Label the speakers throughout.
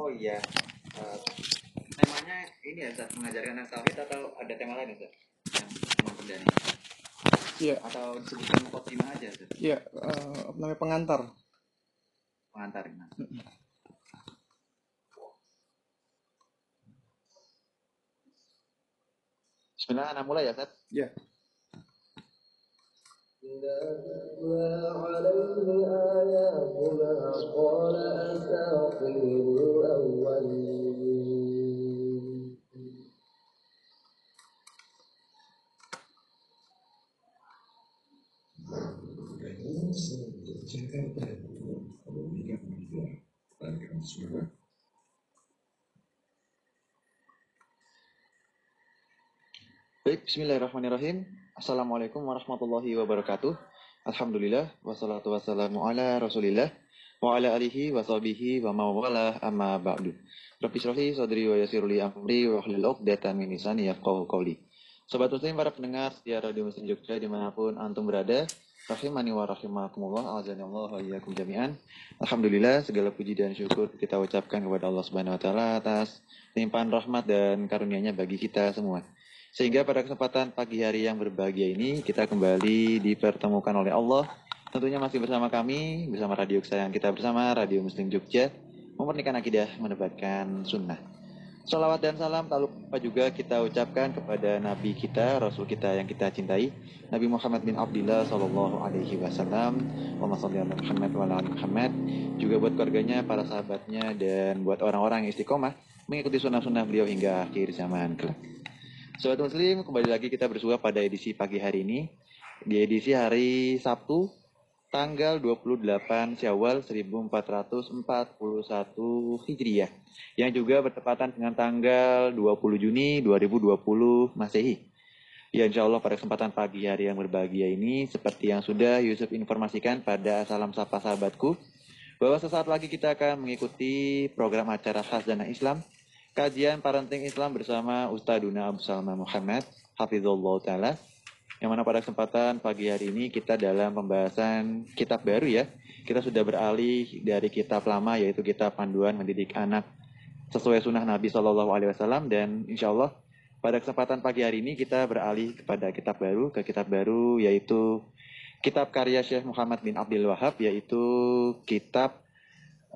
Speaker 1: oh iya uh, temanya ini ya saat mengajarkan anak tauhid atau ada tema lain ya yang perdana
Speaker 2: Iya.
Speaker 1: Atau disebutkan mukaddimah aja Ustaz?
Speaker 2: Iya, uh, namanya pengantar.
Speaker 1: Pengantar gimana? Bismillah, anak mulai ya, Seth?
Speaker 2: Iya.
Speaker 3: Yeah. عليه آياتنا قال أساطير الأولين
Speaker 1: Baik, bismillahirrahmanirrahim. Assalamualaikum warahmatullahi wabarakatuh. Alhamdulillah, wassalatu wassalamu ala rasulillah, wa ala alihi wa sahbihi wa mawala amma ba'du. Rabbi syrahli sadri wa yasirli amri wa hlul uqdatan min lisani yafqahu qawli. Sobat muslim, para pendengar setia Radio Muslim Jogja di mana pun antum berada, rahimani wa rahimakumullah, azani Allah wa iyyakum jami'an. Alhamdulillah, segala puji dan syukur kita ucapkan kepada Allah Subhanahu wa taala atas limpahan rahmat dan karunia-Nya bagi kita semua. Sehingga pada kesempatan pagi hari yang berbahagia ini kita kembali dipertemukan oleh Allah. Tentunya masih bersama kami, bersama radio kesayangan kita bersama, Radio Muslim Jogja, memurnikan akidah, menebarkan sunnah. Salawat dan salam tak lupa juga kita ucapkan kepada Nabi kita, Rasul kita yang kita cintai, Nabi Muhammad bin Abdullah Sallallahu Alaihi Wasallam, Muhammad wa Muhammad, juga buat keluarganya, para sahabatnya, dan buat orang-orang yang istiqomah mengikuti sunnah-sunnah beliau hingga akhir zaman kelak. Sobat Muslim, kembali lagi kita bersua pada edisi pagi hari ini. Di edisi hari Sabtu, tanggal 28 Syawal 1441 Hijriah. Yang juga bertepatan dengan tanggal 20 Juni 2020 Masehi. Ya insya Allah pada kesempatan pagi hari yang berbahagia ini, seperti yang sudah Yusuf informasikan pada salam sapa sahabatku, bahwa sesaat lagi kita akan mengikuti program acara khas Dana Islam kajian parenting Islam bersama Ustaduna Abu Salma Muhammad Hafizullah Ta'ala. Yang mana pada kesempatan pagi hari ini kita dalam pembahasan kitab baru ya. Kita sudah beralih dari kitab lama yaitu kitab panduan mendidik anak. Sesuai sunnah Nabi Shallallahu Alaihi Wasallam dan insya Allah pada kesempatan pagi hari ini kita beralih kepada kitab baru ke kitab baru yaitu kitab karya Syekh Muhammad bin Abdul Wahab yaitu kitab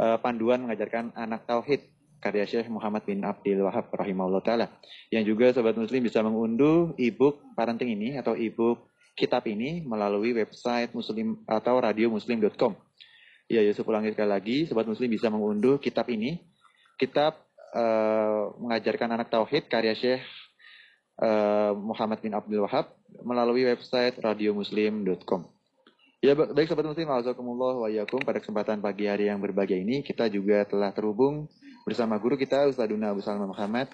Speaker 1: eh, panduan mengajarkan anak tauhid karya Syekh Muhammad bin Abdul Wahab rahimahullah taala. Yang juga sobat muslim bisa mengunduh e-book parenting ini atau e-book kitab ini melalui website muslim atau radiomuslim.com. Ya, Yusuf ulangi sekali lagi, sobat muslim bisa mengunduh kitab ini. Kitab eh, mengajarkan anak tauhid karya Syekh eh, Muhammad bin Abdul Wahab melalui website radiomuslim.com. Ya ba- baik sobat muslim, Alhamdulillah wa pada kesempatan pagi hari yang berbahagia ini kita juga telah terhubung bersama guru kita Ustaduna Abu Salman Muhammad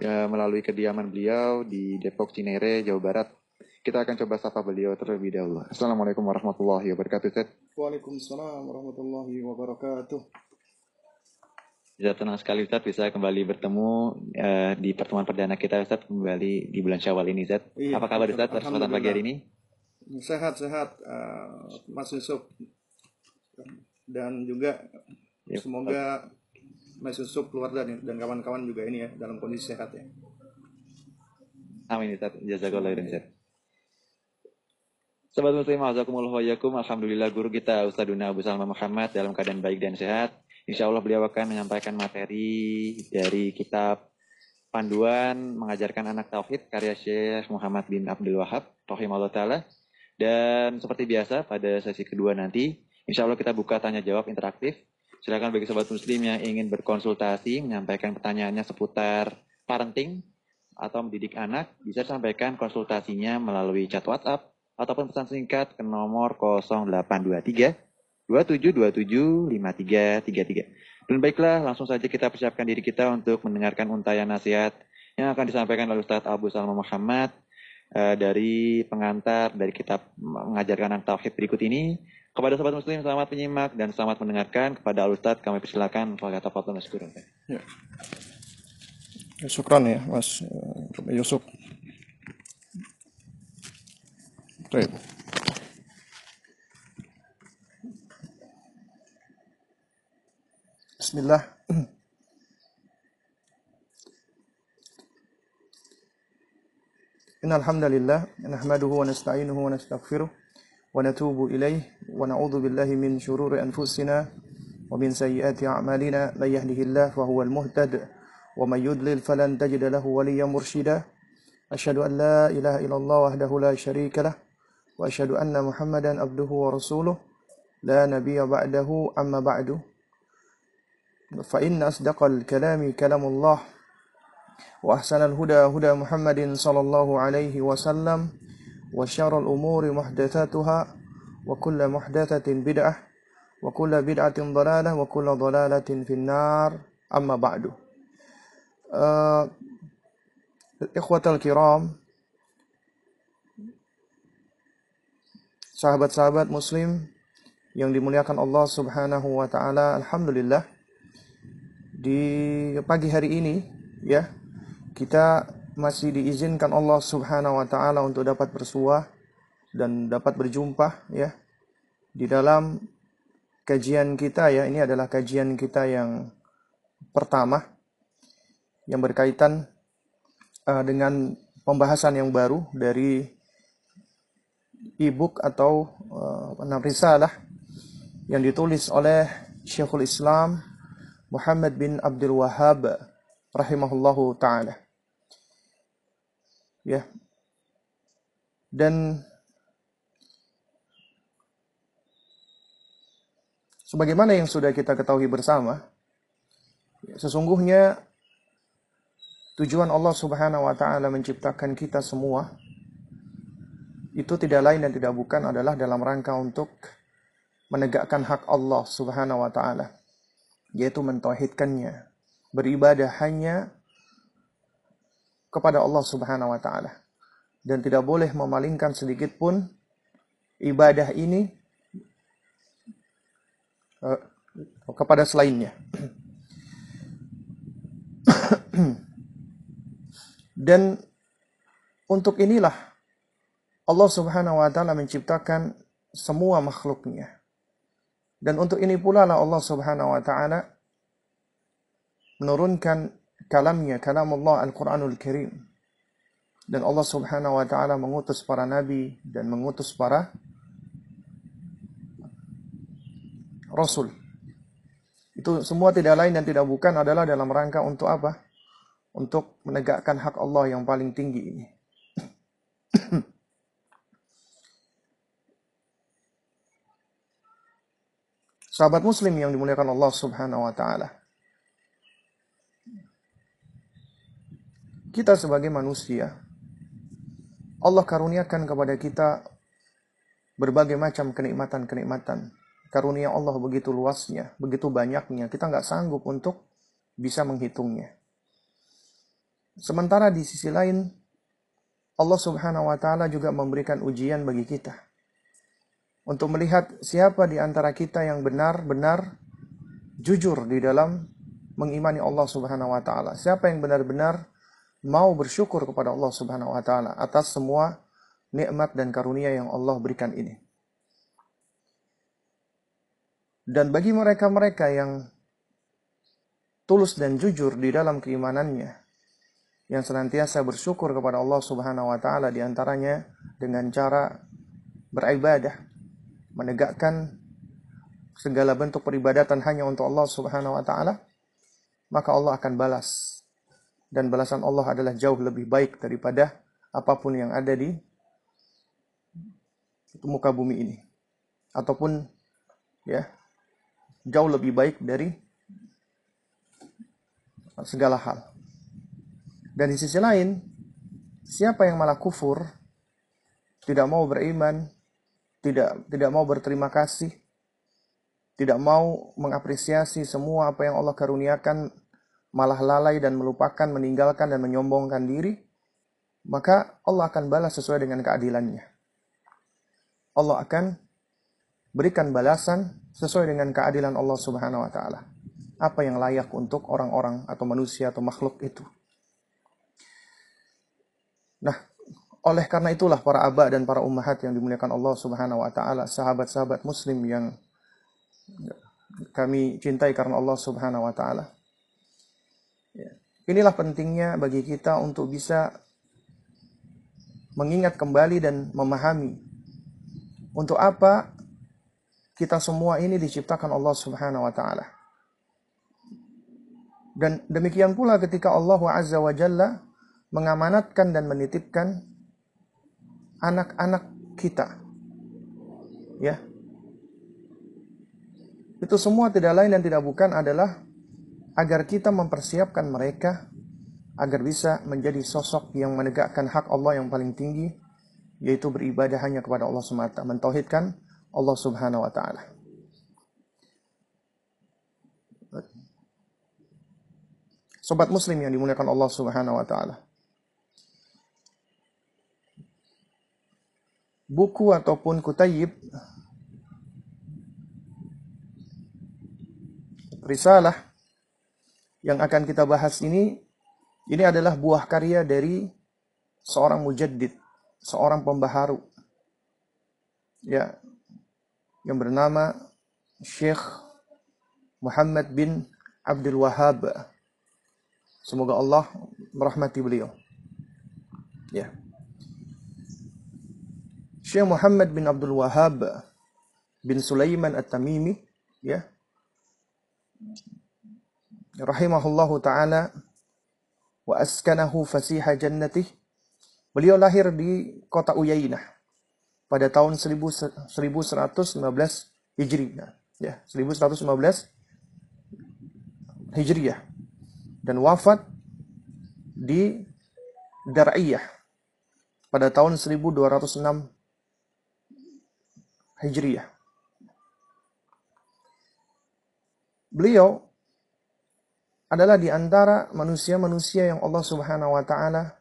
Speaker 1: ya, melalui kediaman beliau di Depok Cinere, Jawa Barat. Kita akan coba sapa beliau terlebih dahulu. Assalamualaikum warahmatullahi wabarakatuh. Ustaz.
Speaker 2: Waalaikumsalam warahmatullahi wabarakatuh.
Speaker 1: Bisa tenang sekali Ustaz bisa kembali bertemu eh, di pertemuan perdana kita Ustaz kembali di bulan Syawal ini Ustaz.
Speaker 2: Iya,
Speaker 1: Apa kabar Ustaz kesempatan pagi hari ini?
Speaker 2: Sehat sehat eh, Mas Yusuf dan juga
Speaker 1: Ya,
Speaker 2: semoga Mas Yusuf keluarga dan dan kawan-kawan juga ini ya dalam kondisi sehat ya.
Speaker 1: Amin Ustaz. Jazakallah khairan Ustaz. Sobat muslim, azakumullah wa yakum. Alhamdulillah guru kita Ustaduna Abu Salma Muhammad dalam keadaan baik dan sehat. Insya Allah beliau akan menyampaikan materi dari kitab panduan mengajarkan anak tauhid karya Syekh Muhammad bin Abdul Wahab rahimahullah taala. Dan seperti biasa pada sesi kedua nanti, insya Allah kita buka tanya jawab interaktif. Silakan bagi sobat muslim yang ingin berkonsultasi, menyampaikan pertanyaannya seputar parenting atau mendidik anak, bisa sampaikan konsultasinya melalui chat WhatsApp ataupun pesan singkat ke nomor 0823 2727 5333. Dan baiklah, langsung saja kita persiapkan diri kita untuk mendengarkan untayan nasihat yang akan disampaikan oleh Ustadz Abu Salma Muhammad eh, dari pengantar dari kitab mengajarkan tauhid berikut ini. Kepada sahabat muslim, selamat menyimak dan selamat mendengarkan. Kepada Al-Ustadz, kami persilakan kalau kata Fatul Nasgurun.
Speaker 2: Ya. ya. Syukran ya, Mas eh, Yusuf. Baik. Bismillah. إن Nahmaduhu wa nasta'inuhu wa ونستغفره ونتوب إليه ونعوذ بالله من شرور أنفسنا ومن سيئات أعمالنا. من يهده الله فهو المهتد ومن يضلل فلن تجد له وليا مرشدا. أشهد أن لا إله إلا الله وحده لا شريك له وأشهد أن محمدا عبده ورسوله. لا نبي بعده أما بعد. فإن أصدق الكلام كلام الله وأحسن الهدى هدى محمد صلى الله عليه وسلم. وشر الأمور محدثاتها وكل محدثة بدعة وكل بدعة ضلالة وكل ضلالة في النار أما بعد uh, إخوة الكرام sahabat-sahabat muslim yang dimuliakan Allah Subhanahu wa taala alhamdulillah di pagi hari ini ya kita masih diizinkan Allah Subhanahu wa taala untuk dapat bersuah dan dapat berjumpa ya di dalam kajian kita ya. Ini adalah kajian kita yang pertama yang berkaitan uh, dengan pembahasan yang baru dari e-book atau uh, risalah yang ditulis oleh Syekhul Islam Muhammad bin Abdul Wahhab rahimahullahu taala ya. Dan sebagaimana yang sudah kita ketahui bersama sesungguhnya tujuan Allah Subhanahu wa taala menciptakan kita semua itu tidak lain dan tidak bukan adalah dalam rangka untuk menegakkan hak Allah Subhanahu wa taala yaitu mentauhidkannya beribadah hanya kepada Allah Subhanahu wa taala dan tidak boleh memalingkan sedikit pun ibadah ini uh, kepada selainnya. dan untuk inilah Allah Subhanahu wa taala menciptakan semua makhluknya. Dan untuk ini pula lah Allah Subhanahu wa taala menurunkan kalamnya, kalam Allah Al-Quranul Karim. Dan Allah subhanahu wa ta'ala mengutus para nabi dan mengutus para rasul. Itu semua tidak lain dan tidak bukan adalah dalam rangka untuk apa? Untuk menegakkan hak Allah yang paling tinggi ini. Sahabat muslim yang dimuliakan Allah subhanahu wa ta'ala. Kita sebagai manusia, Allah karuniakan kepada kita berbagai macam kenikmatan-kenikmatan. Karunia Allah begitu luasnya, begitu banyaknya, kita nggak sanggup untuk bisa menghitungnya. Sementara di sisi lain, Allah Subhanahu wa Ta'ala juga memberikan ujian bagi kita untuk melihat siapa di antara kita yang benar-benar jujur di dalam mengimani Allah Subhanahu wa Ta'ala, siapa yang benar-benar mau bersyukur kepada Allah Subhanahu wa taala atas semua nikmat dan karunia yang Allah berikan ini. Dan bagi mereka-mereka yang tulus dan jujur di dalam keimanannya, yang senantiasa bersyukur kepada Allah Subhanahu wa taala di antaranya dengan cara beribadah, menegakkan segala bentuk peribadatan hanya untuk Allah Subhanahu wa taala, maka Allah akan balas dan balasan Allah adalah jauh lebih baik daripada apa pun yang ada di muka bumi ini ataupun ya jauh lebih baik dari segala hal. Dan di sisi lain, siapa yang malah kufur, tidak mau beriman, tidak tidak mau berterima kasih, tidak mau mengapresiasi semua apa yang Allah karuniakan malah lalai dan melupakan, meninggalkan dan menyombongkan diri, maka Allah akan balas sesuai dengan keadilannya. Allah akan berikan balasan sesuai dengan keadilan Allah Subhanahu wa taala. Apa yang layak untuk orang-orang atau manusia atau makhluk itu. Nah, oleh karena itulah para aba dan para ummahat yang dimuliakan Allah Subhanahu wa taala, sahabat-sahabat muslim yang kami cintai karena Allah Subhanahu wa taala. Inilah pentingnya bagi kita untuk bisa mengingat kembali dan memahami untuk apa kita semua ini diciptakan Allah Subhanahu wa taala. Dan demikian pula ketika Allah Azza wa Jalla mengamanatkan dan menitipkan anak-anak kita. Ya. Itu semua tidak lain dan tidak bukan adalah agar kita mempersiapkan mereka agar bisa menjadi sosok yang menegakkan hak Allah yang paling tinggi yaitu beribadah hanya kepada Allah semata, mentauhidkan Allah Subhanahu wa taala. Sobat muslim yang dimuliakan Allah Subhanahu wa taala. Buku ataupun kutayib risalah yang akan kita bahas ini ini adalah buah karya dari seorang mujaddid, seorang pembaharu. Ya, yang bernama Syekh Muhammad bin Abdul Wahab. Semoga Allah merahmati beliau. Ya. Syekh Muhammad bin Abdul Wahab bin Sulaiman At-Tamimi, ya. Rahimahullahu taala wa askanahu fasiha jannatih. Beliau lahir di kota Uyainah pada tahun 1115 Hijri. Ya, 1115 Hijriyah. Dan wafat di Dar'iyah pada tahun 1206 Hijriyah. Beliau adalah di antara manusia-manusia yang Allah Subhanahu wa taala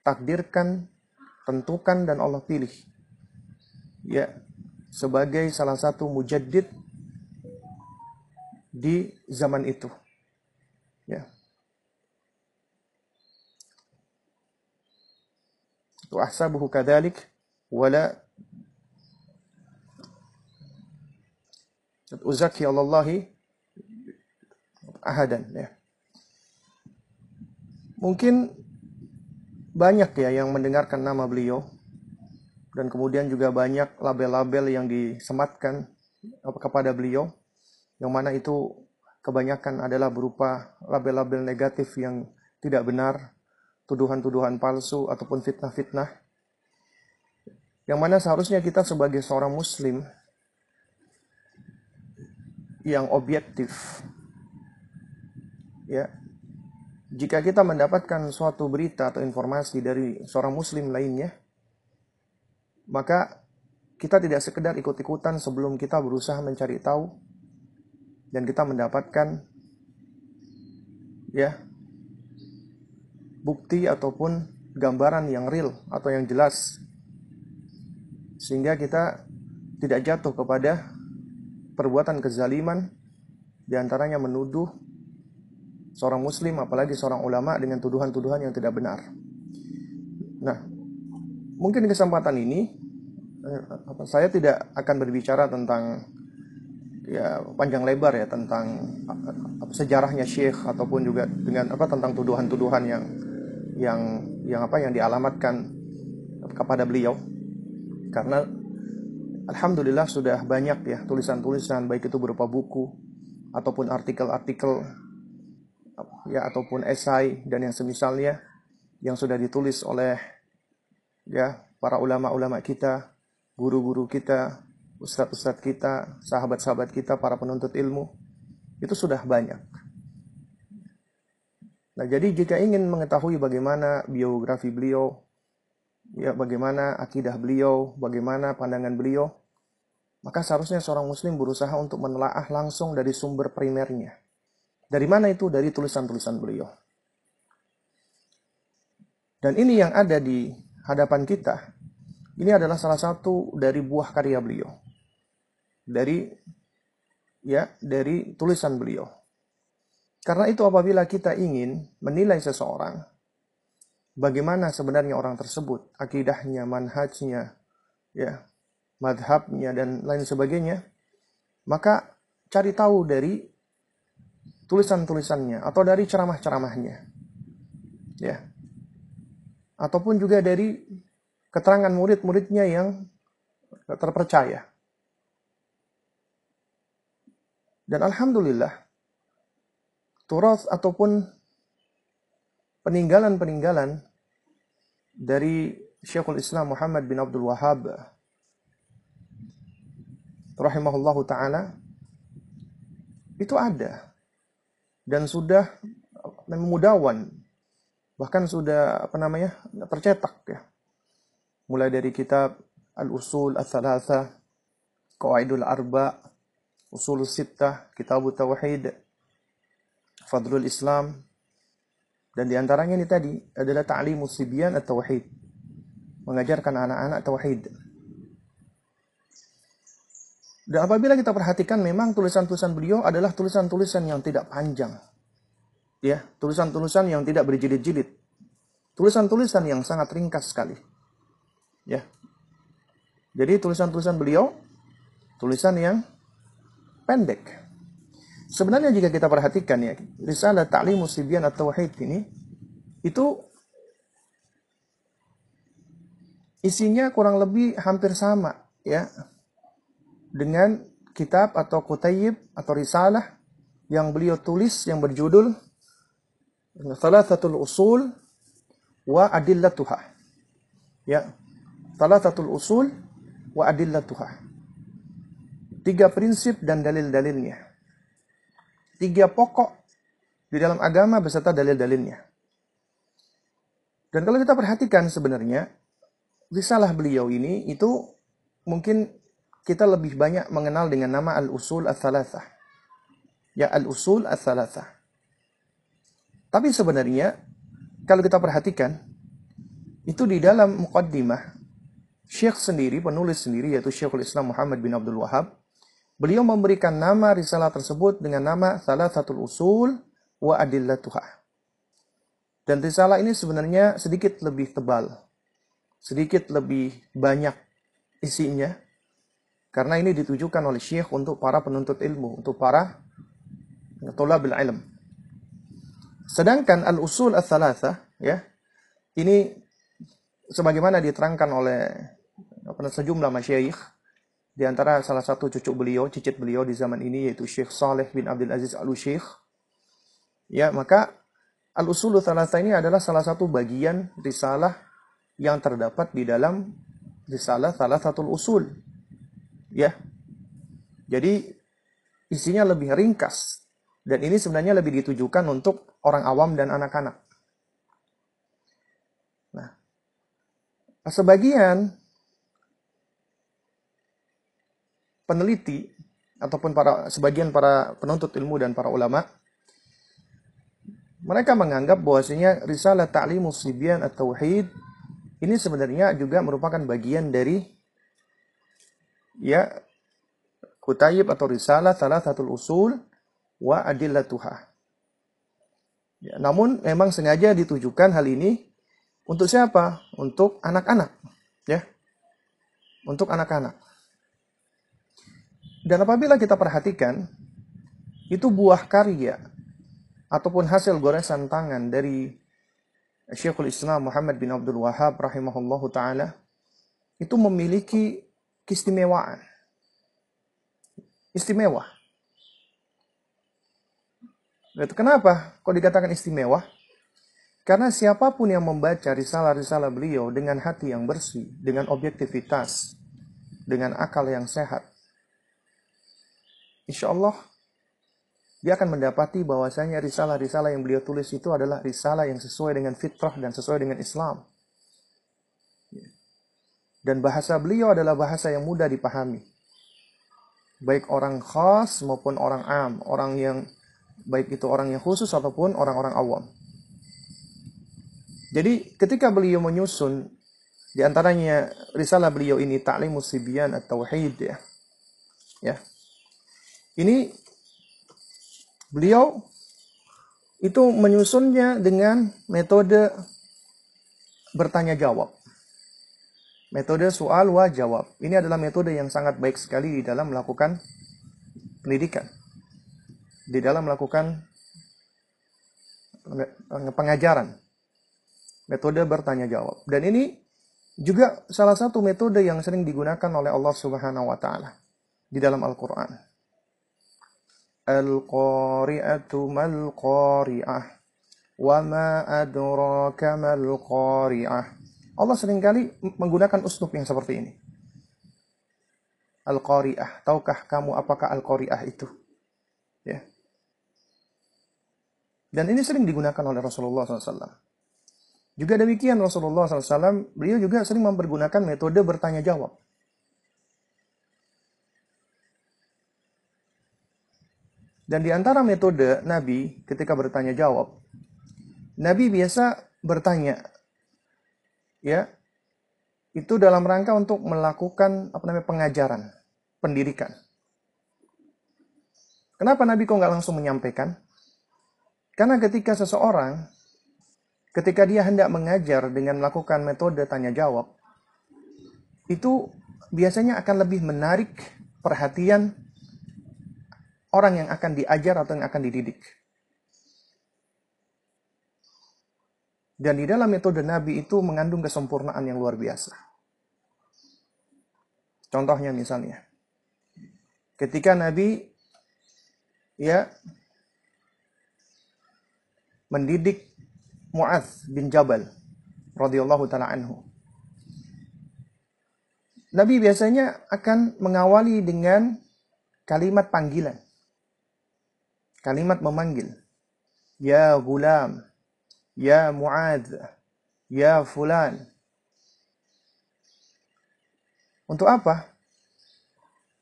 Speaker 2: takdirkan, tentukan dan Allah pilih ya sebagai salah satu mujaddid di zaman itu. Ya. Wa ahsabuhu kadzalik wala uzaki Allahi ahadan ya. Mungkin banyak ya yang mendengarkan nama beliau dan kemudian juga banyak label-label yang disematkan kepada beliau yang mana itu kebanyakan adalah berupa label-label negatif yang tidak benar, tuduhan-tuduhan palsu ataupun fitnah-fitnah. Yang mana seharusnya kita sebagai seorang muslim yang objektif ya. Jika kita mendapatkan suatu berita atau informasi dari seorang muslim lainnya maka kita tidak sekedar ikut-ikutan sebelum kita berusaha mencari tahu dan kita mendapatkan ya bukti ataupun gambaran yang real atau yang jelas. Sehingga kita tidak jatuh kepada perbuatan kezaliman di antaranya menuduh seorang muslim apalagi seorang ulama dengan tuduhan-tuduhan yang tidak benar. Nah, mungkin di kesempatan ini Eh, saya tidak akan berbicara tentang ya panjang lebar ya tentang sejarahnya Syekh ataupun juga dengan apa tentang tuduhan-tuduhan yang yang yang apa yang dialamatkan kepada beliau karena alhamdulillah sudah banyak ya tulisan-tulisan baik itu berupa buku ataupun artikel-artikel ya ataupun esai dan yang semisalnya yang sudah ditulis oleh ya para ulama-ulama kita guru-guru kita, ustadz-ustadz kita, sahabat-sahabat kita, para penuntut ilmu, itu sudah banyak. Nah, jadi jika ingin mengetahui bagaimana biografi beliau, ya bagaimana akidah beliau, bagaimana pandangan beliau, maka seharusnya seorang muslim berusaha untuk menelaah langsung dari sumber primernya. Dari mana itu? Dari tulisan-tulisan beliau. Dan ini yang ada di hadapan kita ini adalah salah satu dari buah karya beliau. Dari ya, dari tulisan beliau. Karena itu apabila kita ingin menilai seseorang, bagaimana sebenarnya orang tersebut, akidahnya, manhajnya, ya, madhabnya dan lain sebagainya, maka cari tahu dari tulisan-tulisannya atau dari ceramah-ceramahnya. Ya. Ataupun juga dari keterangan murid-muridnya yang terpercaya. Dan alhamdulillah, turas ataupun peninggalan-peninggalan dari Syekhul Islam Muhammad bin Abdul Wahab rahimahullahu taala itu ada dan sudah memudawan bahkan sudah apa namanya tercetak ya. Mulai dari kitab al-usul al-thalatha qawaidul arba usul sittah kitab tauhid fadlul islam. Dan di antaranya ini tadi adalah ta'limus sibyan at-tauhid. Mengajarkan anak-anak tauhid dan apabila kita perhatikan memang tulisan-tulisan beliau adalah tulisan-tulisan yang tidak panjang. Ya, tulisan-tulisan yang tidak berjilid-jilid. Tulisan-tulisan yang sangat ringkas sekali. Ya. Jadi tulisan-tulisan beliau tulisan yang pendek. Sebenarnya jika kita perhatikan ya, Risalah Ta'limus Sibyan At-Tauhid ini itu isinya kurang lebih hampir sama ya dengan kitab atau kutayib atau risalah yang beliau tulis yang berjudul Thalathatul Usul wa Adillatuha. Ya. Thalathatul Usul wa Adillatuha. Tiga prinsip dan dalil-dalilnya. Tiga pokok di dalam agama beserta dalil-dalilnya. Dan kalau kita perhatikan sebenarnya risalah beliau ini itu mungkin kita lebih banyak mengenal dengan nama al-usul al-thalathah. Ya, al-usul al-thalathah. Tapi sebenarnya, kalau kita perhatikan, itu di dalam muqaddimah, Syekh sendiri, penulis sendiri, yaitu Syekhul Islam Muhammad bin Abdul Wahab, beliau memberikan nama risalah tersebut dengan nama Thalathatul Usul wa Adillatuha. Dan risalah ini sebenarnya sedikit lebih tebal, sedikit lebih banyak isinya, karena ini ditujukan oleh syekh untuk para penuntut ilmu, untuk para tulabil ilm. Sedangkan al-usul al-thalatha, ya, ini sebagaimana diterangkan oleh sejumlah masyayikh, di antara salah satu cucu beliau, cicit beliau di zaman ini, yaitu Syekh Saleh bin Abdul Aziz al-Syekh. Ya, maka al-usul al-thalatha ini adalah salah satu bagian risalah yang terdapat di dalam risalah salah satu usul ya. Jadi isinya lebih ringkas dan ini sebenarnya lebih ditujukan untuk orang awam dan anak-anak. Nah, sebagian peneliti ataupun para sebagian para penuntut ilmu dan para ulama mereka menganggap bahwasanya risalah ta'limus sibyan at-tauhid ini sebenarnya juga merupakan bagian dari ya kutayib atau risalah salah satu usul wa adillatuha. Ya, namun memang sengaja ditujukan hal ini untuk siapa? Untuk anak-anak, ya. Untuk anak-anak. Dan apabila kita perhatikan itu buah karya ataupun hasil goresan tangan dari Syekhul Islam Muhammad bin Abdul Wahab rahimahullahu taala itu memiliki keistimewaan. Istimewa. Kenapa? Kok dikatakan istimewa? Karena siapa pun yang membaca risalah-risalah beliau dengan hati yang bersih, dengan objektivitas, dengan akal yang sehat, insya Allah dia akan mendapati bahwasanya risalah-risalah yang beliau tulis itu adalah risalah yang sesuai dengan fitrah dan sesuai dengan Islam. Dan bahasa beliau adalah bahasa yang mudah dipahami. Baik orang khas maupun orang am, orang yang baik itu orang yang khusus ataupun orang-orang awam. Jadi ketika beliau menyusun di antaranya risalah beliau ini Ta'limus Sibyan At-Tauhid ya. Ya. Ini beliau itu menyusunnya dengan metode bertanya jawab. Metode soal wa jawab. Ini adalah metode yang sangat baik sekali di dalam melakukan pendidikan. Di dalam melakukan pengajaran. Metode bertanya jawab. Dan ini juga salah satu metode yang sering digunakan oleh Allah Subhanahu wa taala di dalam Al-Qur'an. Al-qari'atu mal qari'ah wa ma adraka mal qari'ah. Allah sering kali menggunakan uslub yang seperti ini. Al-qari'ah, tahukah kamu apakah al-qari'ah itu? Ya. Dan ini sering digunakan oleh Rasulullah SAW. Juga demikian Rasulullah SAW, beliau juga sering mempergunakan metode bertanya jawab. Dan di antara metode Nabi ketika bertanya jawab, Nabi biasa bertanya, ya, itu dalam rangka untuk melakukan apa namanya pengajaran, pendidikan. Kenapa Nabi kok nggak langsung menyampaikan? Karena ketika seseorang, ketika dia hendak mengajar dengan melakukan metode tanya jawab, itu biasanya akan lebih menarik perhatian orang yang akan diajar atau yang akan dididik. Dan di dalam metode Nabi itu mengandung kesempurnaan yang luar biasa. Contohnya misalnya, ketika Nabi ya mendidik Mu'adz bin Jabal radhiyallahu taala anhu. Nabi biasanya akan mengawali dengan kalimat panggilan. Kalimat memanggil. Ya gulam, ya Mu'adz, ya fulan. Untuk apa?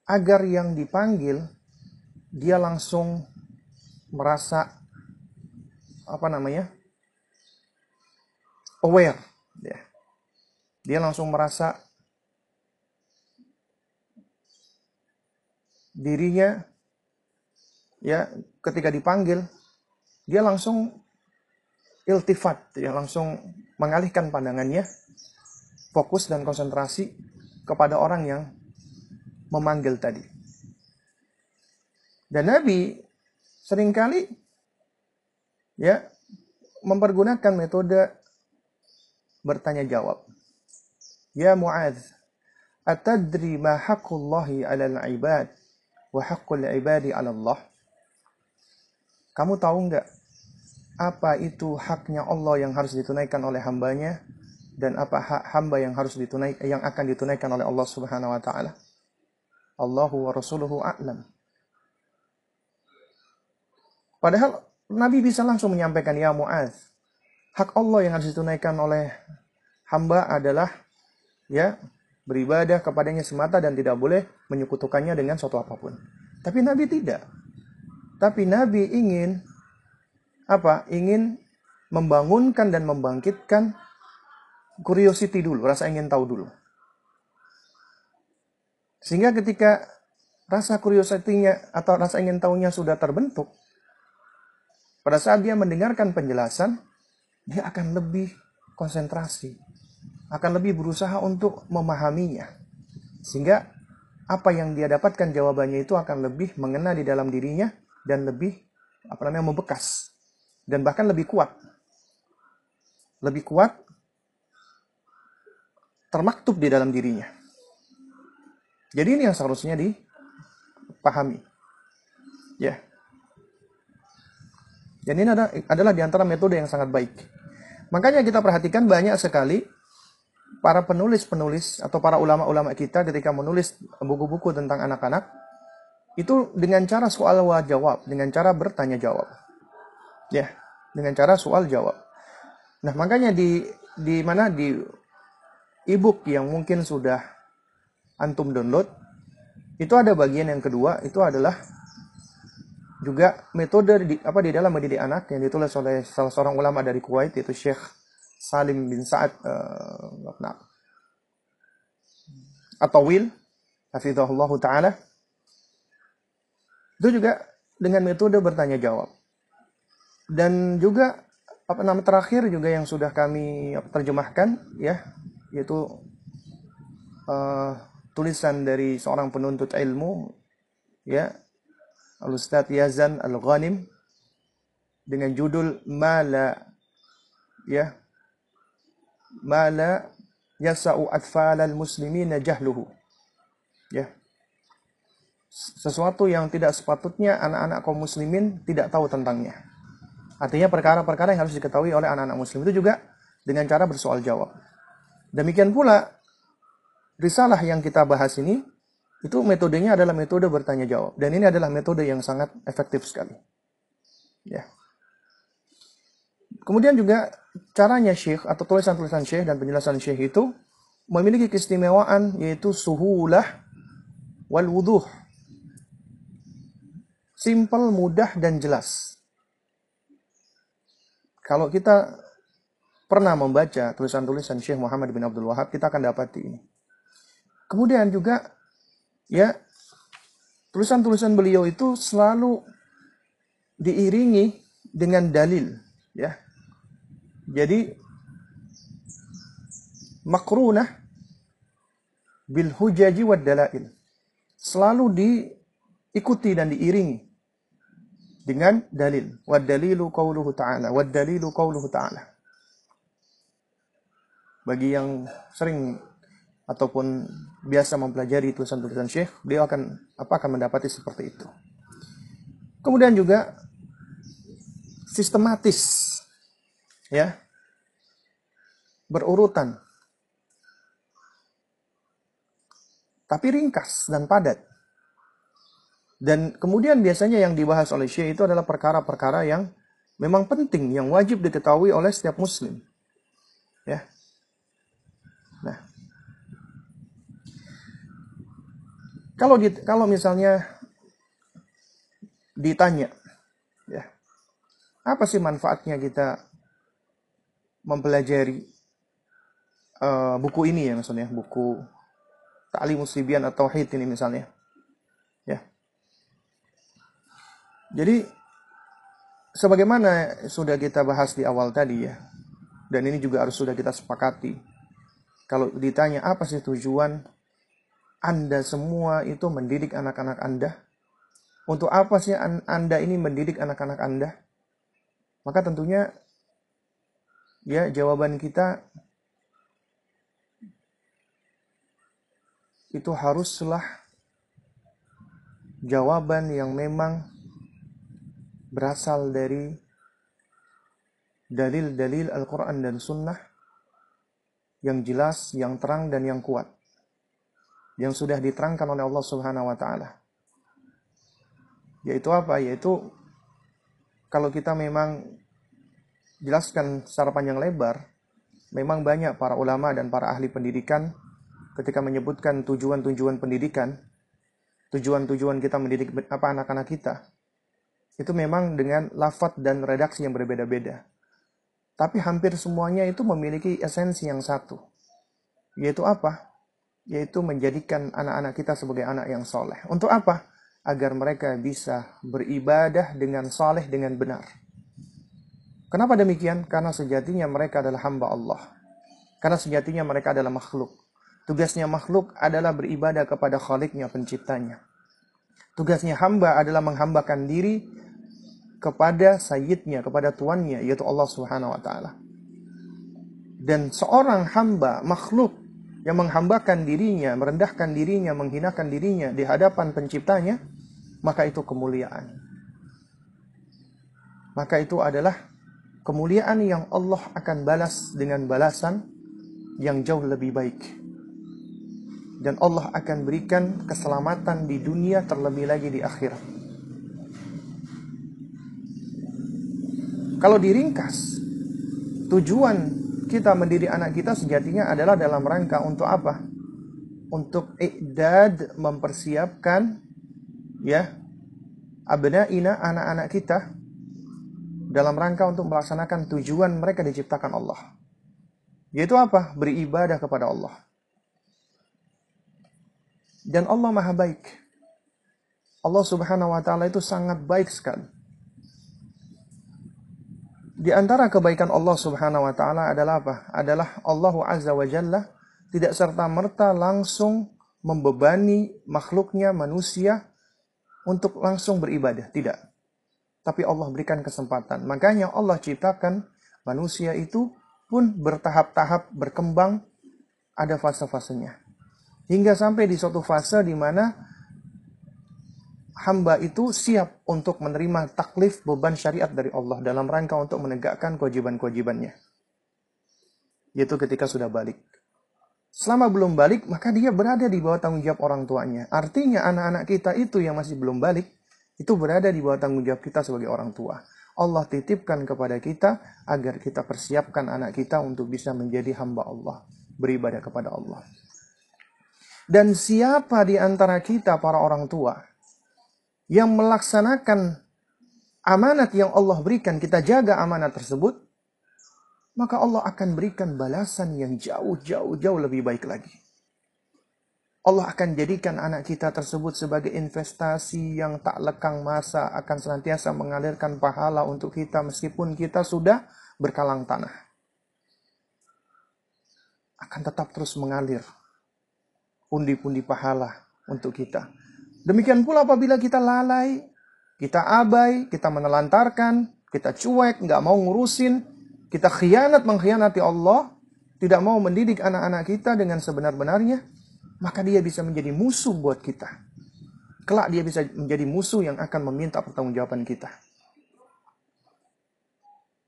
Speaker 2: Agar yang dipanggil dia langsung merasa apa namanya? aware ya. Dia langsung merasa dirinya ya ketika dipanggil dia langsung iltifat dia langsung mengalihkan pandangannya fokus dan konsentrasi kepada orang yang memanggil tadi. Dan Nabi sering kali ya mempergunakan metode bertanya jawab Ya Mu'adz atadri ma haqqullahi 'alal 'ibad wa haqqul 'ibadi 'ala Allah? Kamu tahu nggak apa itu haknya Allah yang harus ditunaikan oleh hambanya dan apa hak hamba yang harus ditunaikan yang akan ditunaikan oleh Allah Subhanahu wa taala. Allahu wa rasuluhu a'lam. Padahal Nabi bisa langsung menyampaikan ya Muaz, hak Allah yang harus ditunaikan oleh hamba adalah ya beribadah kepadanya semata dan tidak boleh menyekutukannya dengan suatu apa pun. Tapi Nabi tidak. Tapi Nabi ingin apa? Ingin membangunkan dan membangkitkan curiosity dulu, rasa ingin tahu dulu. Sehingga ketika rasa curiosity-nya atau rasa ingin tahunya sudah terbentuk, pada saat dia mendengarkan penjelasan, dia akan lebih konsentrasi, akan lebih berusaha untuk memahaminya. Sehingga apa yang dia dapatkan jawabannya itu akan lebih mengena di dalam dirinya dan lebih apa namanya membekas dan bahkan lebih kuat. Lebih kuat termaktub di dalam dirinya. Jadi ini yang seharusnya dipahami. Ya. Dan ini adalah di antara metode yang sangat baik. Makanya kita perhatikan banyak sekali para penulis-penulis atau para ulama-ulama kita ketika menulis buku-buku tentang anak-anak itu dengan cara soal jawab, dengan cara bertanya jawab. Ya, dengan cara soal jawab. Nah, makanya di di mana di ebook yang mungkin sudah antum download itu ada bagian yang kedua itu adalah juga metode di, apa di dalam mendidik anak yang ditulis oleh salah seorang ulama dari Kuwait yaitu Syekh Salim bin Sa'ad uh, atau Will hafizahullah taala itu juga dengan metode bertanya jawab. Dan juga apa nama terakhir juga yang sudah kami terjemahkan ya yaitu uh, tulisan dari seorang penuntut ilmu ya Al Ustadz Yazan Al Ghanim dengan judul Mala ya Mala yasa'u atfalal muslimina jahluhu. Ya. Sesuatu yang tidak sepatutnya anak-anak kaum muslimin tidak tahu tentangnya. Artinya perkara-perkara yang harus diketahui oleh anak-anak muslim itu juga dengan cara bersoal jawab. Demikian pula risalah yang kita bahas ini itu metodenya adalah metode bertanya jawab dan ini adalah metode yang sangat efektif sekali. Ya. Kemudian juga caranya Syekh atau tulisan-tulisan Syekh dan penjelasan Syekh itu memiliki keistimewaan yaitu suhulah wal wuduh. Simple, mudah dan jelas. Kalau kita pernah membaca tulisan-tulisan Syekh Muhammad bin Abdul Wahab, kita akan dapati ini. Kemudian juga ya tulisan-tulisan beliau itu selalu diiringi dengan dalil ya. Jadi makrunah bil hujaji wad dalail. Selalu diikuti dan diiringi dengan dalil wad dalilu qauluhu ta'ala wad dalilu qauluhu ta'ala bagi yang sering ataupun biasa mempelajari tulisan-tulisan Syekh, beliau akan apa akan mendapati seperti itu. Kemudian juga sistematis ya. Berurutan. Tapi ringkas dan padat. Dan kemudian biasanya yang dibahas oleh Syekh itu adalah perkara-perkara yang memang penting, yang wajib diketahui oleh setiap muslim. Ya. Nah, Kalau di, kalau misalnya ditanya, ya, apa sih manfaatnya kita mempelajari uh, buku ini ya misalnya buku Ta'lim Muslibian atau Tauhid ini misalnya, ya. Jadi sebagaimana sudah kita bahas di awal tadi ya, dan ini juga harus sudah kita sepakati. Kalau ditanya apa sih tujuan anda semua itu mendidik anak-anak Anda? Untuk apa sih Anda ini mendidik anak-anak Anda? Maka tentunya ya jawaban kita itu haruslah jawaban yang memang berasal dari dalil-dalil Al-Quran dan Sunnah yang jelas, yang terang, dan yang kuat yang sudah diterangkan oleh Allah Subhanahu wa taala. Yaitu apa? Yaitu kalau kita memang jelaskan secara panjang lebar, memang banyak para ulama dan para ahli pendidikan ketika menyebutkan tujuan-tujuan pendidikan, tujuan-tujuan kita mendidik apa anak-anak kita, itu memang dengan lafat dan redaksi yang berbeda-beda. Tapi hampir semuanya itu memiliki esensi yang satu. Yaitu apa? yaitu menjadikan anak-anak kita sebagai anak yang soleh. Untuk apa? Agar mereka bisa beribadah dengan soleh dengan benar. Kenapa demikian? Karena sejatinya mereka adalah hamba Allah. Karena sejatinya mereka adalah makhluk. Tugasnya makhluk adalah beribadah kepada khaliknya, penciptanya. Tugasnya hamba adalah menghambakan diri kepada sayyidnya, kepada tuannya, yaitu Allah subhanahu wa ta'ala. Dan seorang hamba, makhluk, yang menghambakan dirinya, merendahkan dirinya, menghinakan dirinya di hadapan penciptanya, maka itu kemuliaan. Maka itu adalah kemuliaan yang Allah akan balas dengan balasan yang jauh lebih baik. Dan Allah akan berikan keselamatan di dunia terlebih lagi di akhirat. Kalau diringkas, tujuan kita mendidik anak kita sejatinya adalah dalam rangka untuk apa? Untuk i'dad mempersiapkan ya abnaina anak-anak kita dalam rangka untuk melaksanakan tujuan mereka diciptakan Allah. Yaitu apa? Beribadah kepada Allah. Dan Allah Maha baik. Allah Subhanahu wa taala itu sangat baik sekali. Di antara kebaikan Allah Subhanahu wa taala adalah apa? Adalah Allah Azza wa Jalla tidak serta-merta langsung membebani makhluknya manusia untuk langsung beribadah, tidak. Tapi Allah berikan kesempatan. Makanya Allah ciptakan manusia itu pun bertahap-tahap berkembang ada fase-fasenya. Hingga sampai di suatu fase di mana hamba itu siap untuk menerima taklif beban syariat dari Allah dalam rangka untuk menegakkan kewajiban-kewajibannya. Yaitu ketika sudah balik. Selama belum balik, maka dia berada di bawah tanggung jawab orang tuanya. Artinya anak-anak kita itu yang masih belum balik, itu berada di bawah tanggung jawab kita sebagai orang tua. Allah titipkan kepada kita agar kita persiapkan anak kita untuk bisa menjadi hamba Allah, beribadah kepada Allah. Dan siapa di antara kita para orang tua yang melaksanakan amanat yang Allah berikan, kita jaga amanat tersebut, maka Allah akan berikan balasan yang jauh-jauh jauh lebih baik lagi. Allah akan jadikan anak kita tersebut sebagai investasi yang tak lekang masa akan senantiasa mengalirkan pahala untuk kita meskipun kita sudah berkalang tanah. Akan tetap terus mengalir pundi-pundi pahala untuk kita. Demikian pula apabila kita lalai, kita abai, kita menelantarkan, kita cuek, nggak mau ngurusin, kita khianat mengkhianati Allah, tidak mau mendidik anak-anak kita dengan sebenar-benarnya, maka dia bisa menjadi musuh buat kita. Kelak dia bisa menjadi musuh yang akan meminta pertanggungjawaban kita.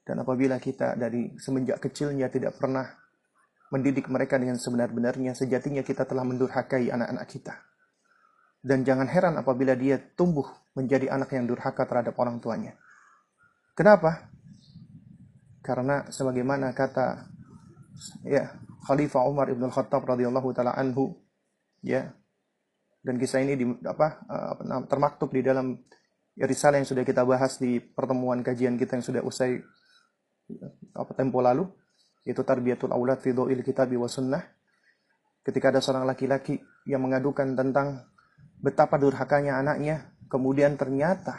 Speaker 2: Dan apabila kita dari semenjak kecilnya tidak pernah mendidik mereka dengan sebenar-benarnya, sejatinya kita telah mendurhakai anak-anak kita. Dan jangan heran apabila dia tumbuh menjadi anak yang durhaka terhadap orang tuanya. Kenapa? Karena sebagaimana kata ya Khalifah Umar ibn Khattab radhiyallahu taala anhu ya dan kisah ini di, apa, uh, termaktub di dalam risalah yang sudah kita bahas di pertemuan kajian kita yang sudah usai apa tempo lalu yaitu tarbiyatul aulad fi dhil kitabi wa sunnah ketika ada seorang laki-laki yang mengadukan tentang betapa durhakanya anaknya. Kemudian ternyata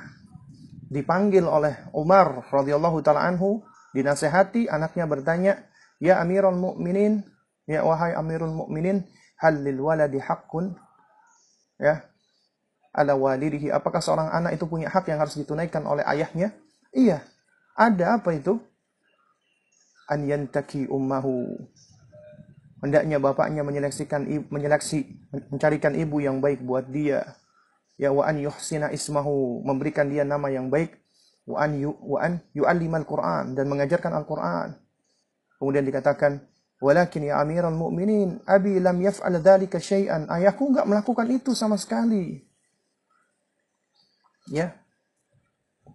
Speaker 2: dipanggil oleh Umar radhiyallahu taala anhu dinasehati anaknya bertanya ya Amirul Mukminin ya wahai Amirul Mukminin hal lil waladi haqqun? Ya. Ala walidihi apakah seorang anak itu punya hak yang harus ditunaikan oleh ayahnya? Iya. Ada apa itu? An yantaki ummahu hendaknya bapaknya menyeleksikan menyeleksi mencarikan ibu yang baik buat dia ya wa an yuhsina ismahu memberikan dia nama yang baik wa an yu wa an yu'allimal Quran dan mengajarkan Al-Qur'an kemudian dikatakan Walakin ya amiral mu'minin, abi lam yaf'al dhalika syai'an. Ayahku enggak melakukan itu sama sekali. Ya.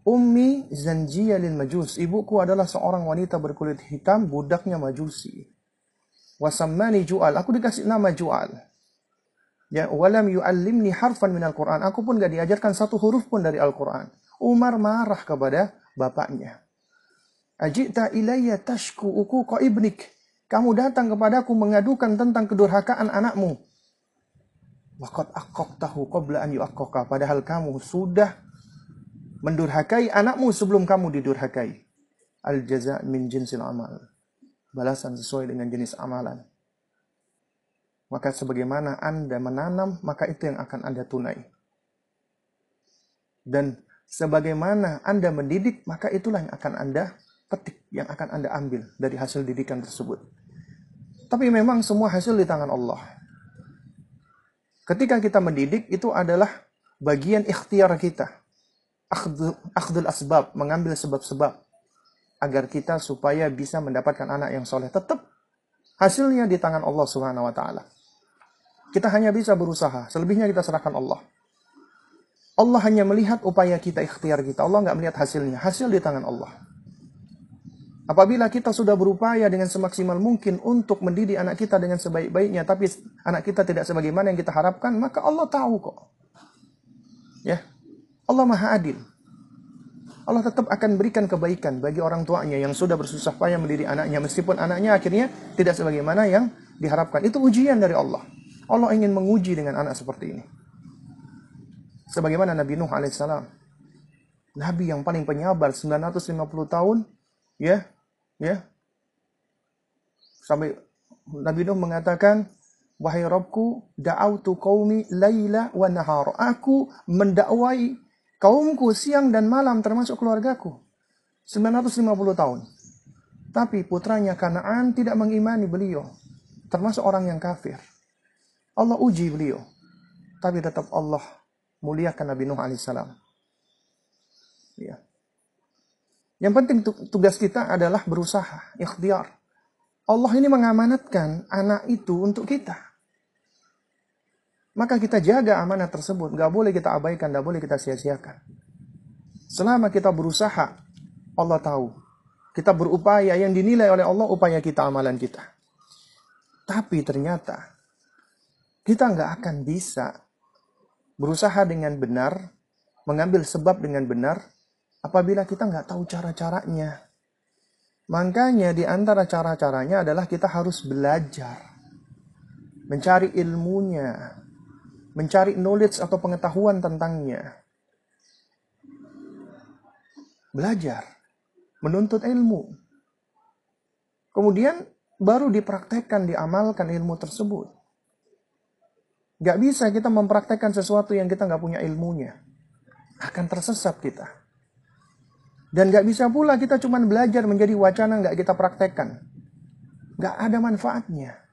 Speaker 2: Ummi zanjiyah majus. Ibuku adalah seorang wanita berkulit hitam, budaknya majusi. Wasammani ju'al. Aku dikasih nama ju'al. Ya, walam yu'allimni harfan minal Qur'an. Aku pun gak diajarkan satu huruf pun dari Al-Quran. Umar marah kepada bapaknya. Ajita ilayya tashku uku ibnik. Kamu datang kepadaku mengadukan tentang kedurhakaan anakmu. Waqad tahu qabla an yu'aqqaka. Padahal kamu sudah mendurhakai anakmu sebelum kamu didurhakai. Al jaza min jinsil amal. Balasan sesuai dengan jenis amalan. Maka sebagaimana Anda menanam, maka itu yang akan Anda tunai. Dan sebagaimana Anda mendidik, maka itulah yang akan Anda petik, yang akan Anda ambil dari hasil didikan tersebut. Tapi memang semua hasil di tangan Allah. Ketika kita mendidik itu adalah bagian ikhtiar kita. Akhdul asbab, mengambil sebab-sebab agar kita supaya bisa mendapatkan anak yang soleh. Tetap hasilnya di tangan Allah Subhanahu wa taala. Kita hanya bisa berusaha, selebihnya kita serahkan Allah. Allah hanya melihat upaya kita, ikhtiar kita. Allah nggak melihat hasilnya. Hasil di tangan Allah. Apabila kita sudah berupaya dengan semaksimal mungkin untuk mendidik anak kita dengan sebaik-baiknya, tapi anak kita tidak sebagaimana yang kita harapkan, maka Allah tahu kok. Ya, Allah Maha Adil. Allah tetap akan berikan kebaikan bagi orang tuanya yang sudah bersusah payah mendidik anaknya, meskipun anaknya akhirnya tidak sebagaimana yang diharapkan. Itu ujian dari Allah. Allah ingin menguji dengan anak seperti ini. Sebagaimana Nabi Nuh alaihissalam. Nabi yang paling penyabar 950 tahun ya Ya. Sampai Nabi Nuh mengatakan, Wahai Rabbku, da'autu qaumi laila wa nahar. Aku mendakwai kaumku siang dan malam termasuk keluargaku. 950 tahun. Tapi putranya Kanaan tidak mengimani beliau. termasuk orang yang kafir. Allah uji beliau. Tapi tetap Allah muliakan Nabi Nuh alaihissalam. Ya. Yang penting tugas kita adalah berusaha, ikhtiar. Allah ini mengamanatkan anak itu untuk kita. Maka kita jaga amanah tersebut. Gak boleh kita abaikan, gak boleh kita sia-siakan. Selama kita berusaha, Allah tahu. Kita berupaya, yang dinilai oleh Allah upaya kita, amalan kita. Tapi ternyata, kita nggak akan bisa berusaha dengan benar, mengambil sebab dengan benar, apabila kita nggak tahu cara-caranya. Makanya di antara cara-caranya adalah kita harus belajar. Mencari ilmunya. Mencari knowledge atau pengetahuan tentangnya. Belajar. Menuntut ilmu. Kemudian baru dipraktekkan, diamalkan ilmu tersebut. Gak bisa kita mempraktekkan sesuatu yang kita nggak punya ilmunya. Akan tersesat kita. Dan gak bisa pula kita cuma belajar menjadi wacana gak kita praktekkan. Gak ada manfaatnya.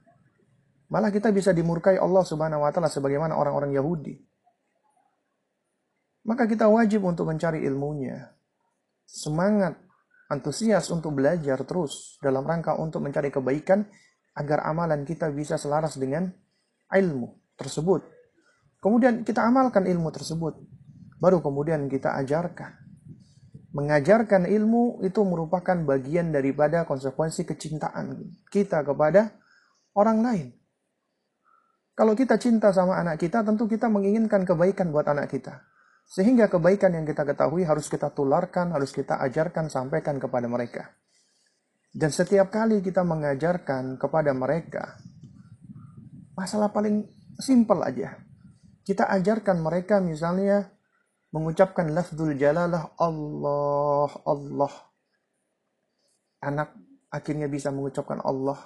Speaker 2: Malah kita bisa dimurkai Allah subhanahu wa ta'ala sebagaimana orang-orang Yahudi. Maka kita wajib untuk mencari ilmunya. Semangat, antusias untuk belajar terus dalam rangka untuk mencari kebaikan agar amalan kita bisa selaras dengan ilmu tersebut. Kemudian kita amalkan ilmu tersebut. Baru kemudian kita ajarkan. Mengajarkan ilmu itu merupakan bagian daripada konsekuensi kecintaan kita kepada orang lain. Kalau kita cinta sama anak kita, tentu kita menginginkan kebaikan buat anak kita. Sehingga kebaikan yang kita ketahui harus kita tularkan, harus kita ajarkan, sampaikan kepada mereka. Dan setiap kali kita mengajarkan kepada mereka, masalah paling Simpel aja. Kita ajarkan mereka misalnya mengucapkan lafzul jalalah Allah, Allah. Anak akhirnya bisa mengucapkan Allah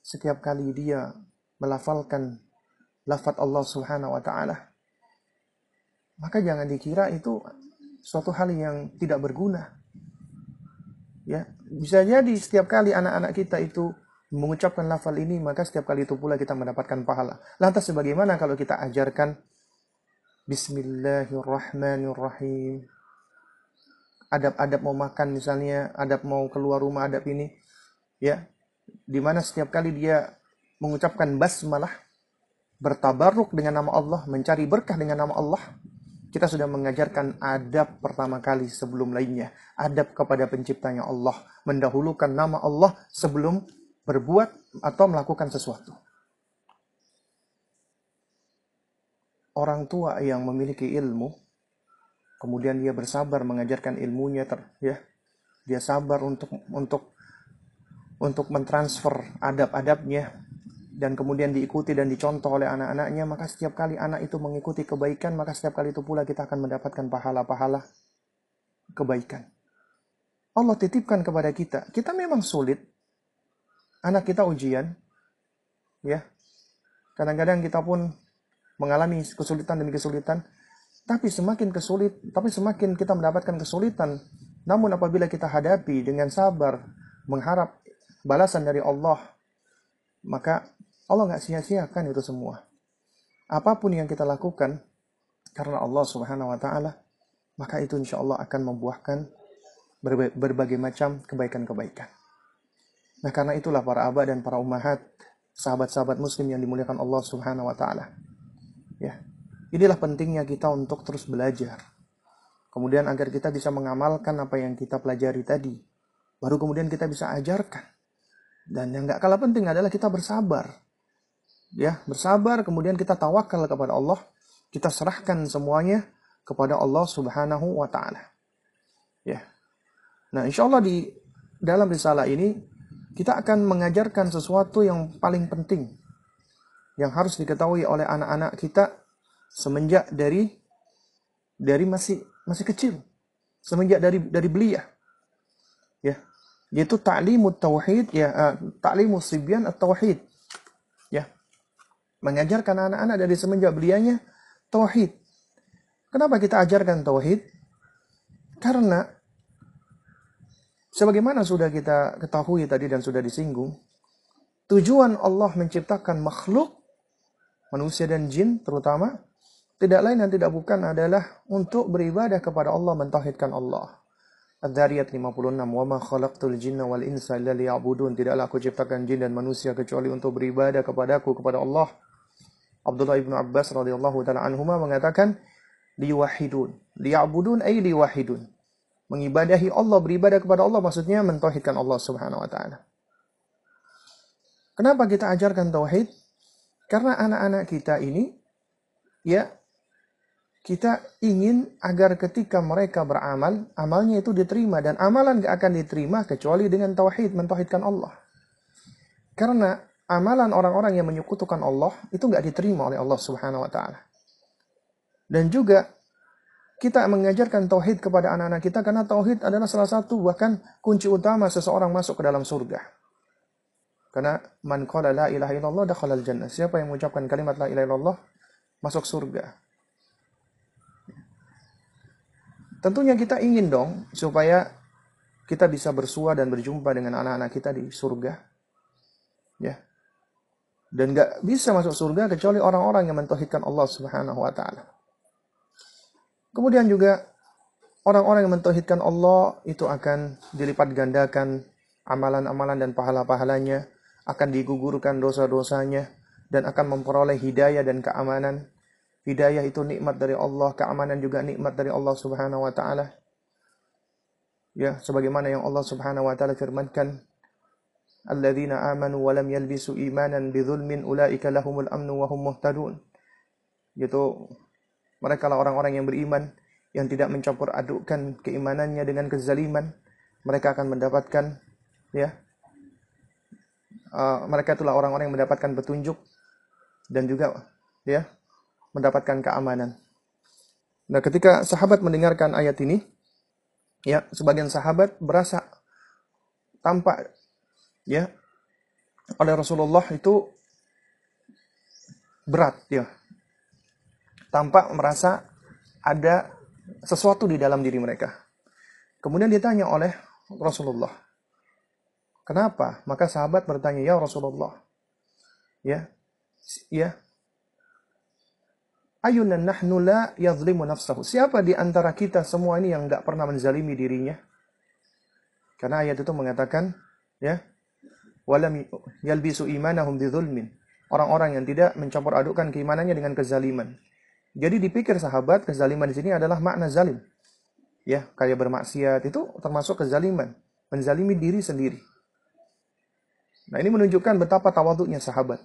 Speaker 2: setiap kali dia melafalkan lafaz Allah Subhanahu wa taala. Maka jangan dikira itu suatu hal yang tidak berguna. Ya, bisa jadi setiap kali anak-anak kita itu mengucapkan lafal ini, maka setiap kali itu pula kita mendapatkan pahala. Lantas sebagaimana kalau kita ajarkan Bismillahirrahmanirrahim. Adab-adab mau makan misalnya, adab mau keluar rumah, adab ini. Ya, di mana setiap kali dia mengucapkan basmalah, bertabaruk dengan nama Allah, mencari berkah dengan nama Allah, kita sudah mengajarkan adab pertama kali sebelum lainnya. Adab kepada penciptanya Allah. Mendahulukan nama Allah sebelum berbuat atau melakukan sesuatu. Orang tua yang memiliki ilmu, kemudian dia bersabar mengajarkan ilmunya, ter, ya, dia sabar untuk untuk untuk mentransfer adab-adabnya dan kemudian diikuti dan dicontoh oleh anak-anaknya, maka setiap kali anak itu mengikuti kebaikan, maka setiap kali itu pula kita akan mendapatkan pahala-pahala kebaikan. Allah titipkan kepada kita. Kita memang sulit anak kita ujian, ya, kadang-kadang kita pun mengalami kesulitan demi kesulitan, tapi semakin kesulit, tapi semakin kita mendapatkan kesulitan, namun apabila kita hadapi dengan sabar, mengharap balasan dari Allah, maka Allah nggak sia-siakan itu semua. Apa pun yang kita lakukan karena Allah Subhanahu wa taala, maka itu insya Allah akan membuahkan berbagai macam kebaikan-kebaikan. Nah karena itulah para abah dan para ummahat, sahabat-sahabat muslim yang dimuliakan Allah subhanahu wa ta'ala. Ya, inilah pentingnya kita untuk terus belajar. Kemudian agar kita bisa mengamalkan apa yang kita pelajari tadi. Baru kemudian kita bisa ajarkan. Dan yang gak kalah penting adalah kita bersabar. Ya, bersabar kemudian kita tawakal kepada Allah. Kita serahkan semuanya kepada Allah subhanahu wa ta'ala. Ya. Nah insya Allah di dalam risalah ini kita akan mengajarkan sesuatu yang paling penting yang harus diketahui oleh anak-anak kita semenjak dari dari masih masih kecil semenjak dari dari belia ya yaitu ta'limut tauhid ya uh, ta'limus sibyan at-tauhid mengajarkan anak-anak dari semenjak belianya tauhid. Kenapa kita ajarkan tauhid? Karena Sebagaimana sudah kita ketahui tadi dan sudah disinggung, tujuan Allah menciptakan makhluk, manusia dan jin terutama, tidak lain dan tidak bukan adalah untuk beribadah kepada Allah, mentauhidkan Allah. Ad-Dariyat 56 Wa ma khalaqtul jinna wal insa illa liya'budun. Tidaklah aku ciptakan jin dan manusia kecuali untuk beribadah kepadaku kepada Allah Abdullah ibnu Abbas radhiyallahu taala anhuma mengatakan liwahidun liya'budun ay liwahidun mengibadahi Allah beribadah kepada Allah maksudnya mentauhidkan Allah Subhanahu wa taala Kenapa kita ajarkan tauhid? Karena anak-anak kita ini ya kita ingin agar ketika mereka beramal, amalnya itu diterima dan amalan gak akan diterima kecuali dengan tauhid, mentauhidkan Allah. Karena amalan orang-orang yang menyekutukan Allah itu gak diterima oleh Allah Subhanahu wa taala. Dan juga kita mengajarkan tauhid kepada anak-anak kita karena tauhid adalah salah satu bahkan kunci utama seseorang masuk ke dalam surga. Karena man qala la ilaha illallah dakhala jannah. Siapa yang mengucapkan kalimat la ilaha illallah masuk surga. Tentunya kita ingin dong supaya kita bisa bersua dan berjumpa dengan anak-anak kita di surga. Ya. Dan gak bisa masuk surga kecuali orang-orang yang mentauhidkan Allah Subhanahu wa taala. Kemudian juga orang-orang yang mentauhidkan Allah itu akan dilipat gandakan amalan-amalan dan pahala-pahalanya akan digugurkan dosa-dosanya dan akan memperoleh hidayah dan keamanan. Hidayah itu nikmat dari Allah, keamanan juga nikmat dari Allah Subhanahu wa taala. Ya, sebagaimana yang Allah Subhanahu wa taala firmankan, "Alladzina amanu wa lam yalbisu imanan bidzulmin ulaika lahumul amnu wa hum muhtadun." Yaitu mereka lah orang-orang yang beriman yang tidak mencampur adukkan keimanannya dengan kezaliman. Mereka akan mendapatkan ya uh, mereka itulah orang-orang yang mendapatkan petunjuk dan juga ya mendapatkan keamanan. Nah, ketika sahabat mendengarkan ayat ini, ya, sebagian sahabat berasa tampak ya oleh Rasulullah itu berat ya. Tampak merasa ada sesuatu di dalam diri mereka. Kemudian ditanya oleh Rasulullah, Kenapa? Maka sahabat bertanya, "Ya Rasulullah, ya, ya, ayuna nahnu la yadhlimu nafsahu." Siapa di antara kita semua ini yang tidak pernah menzalimi dirinya? Karena ayat itu mengatakan, ya, walam yalbisu imanahum bidzulmin. Orang-orang yang tidak mencampur adukkan keimanannya dengan kezaliman. Jadi dipikir sahabat, kezaliman di sini adalah makna zalim. Ya, kayak bermaksiat itu termasuk kezaliman, menzalimi diri sendiri. Nah ini menunjukkan betapa tawaduknya sahabat.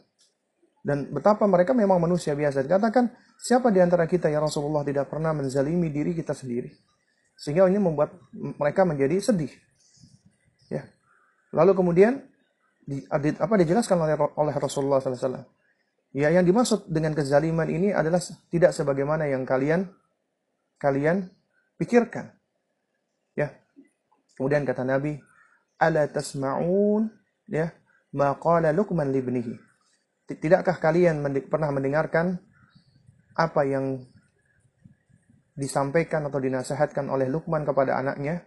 Speaker 2: Dan betapa mereka memang manusia biasa. Dikatakan, siapa di antara kita ya Rasulullah tidak pernah menzalimi diri kita sendiri. Sehingga ini membuat mereka menjadi sedih. Ya. Lalu kemudian di, apa dijelaskan oleh, oleh Rasulullah SAW. Ya, yang dimaksud dengan kezaliman ini adalah tidak sebagaimana yang kalian kalian pikirkan. Ya. Kemudian kata Nabi, "Ala tasma'un?" Ya maqala Luqman libnihi. Tidakkah kalian pernah mendengarkan apa yang disampaikan atau dinasihatkan oleh Luqman kepada anaknya?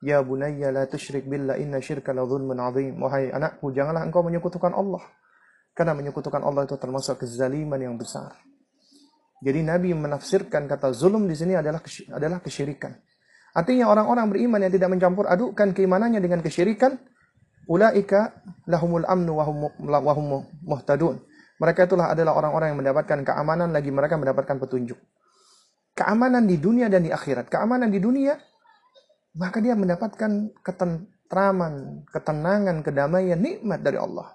Speaker 2: Ya bunayya la tusyrik billah inna syirka la dhulmun azim. Wahai anakku, janganlah engkau menyekutukan Allah. Karena menyekutukan Allah itu termasuk kezaliman yang besar. Jadi Nabi menafsirkan kata zulum di sini adalah adalah kesyirikan. Artinya orang-orang beriman yang tidak mencampur adukkan keimanannya dengan kesyirikan, ulaika lahumul amnu wa hum muhtadun. Mereka itulah adalah orang-orang yang mendapatkan keamanan lagi mereka mendapatkan petunjuk. Keamanan di dunia dan di akhirat. Keamanan di dunia maka dia mendapatkan ketentraman, ketenangan, kedamaian, nikmat dari Allah.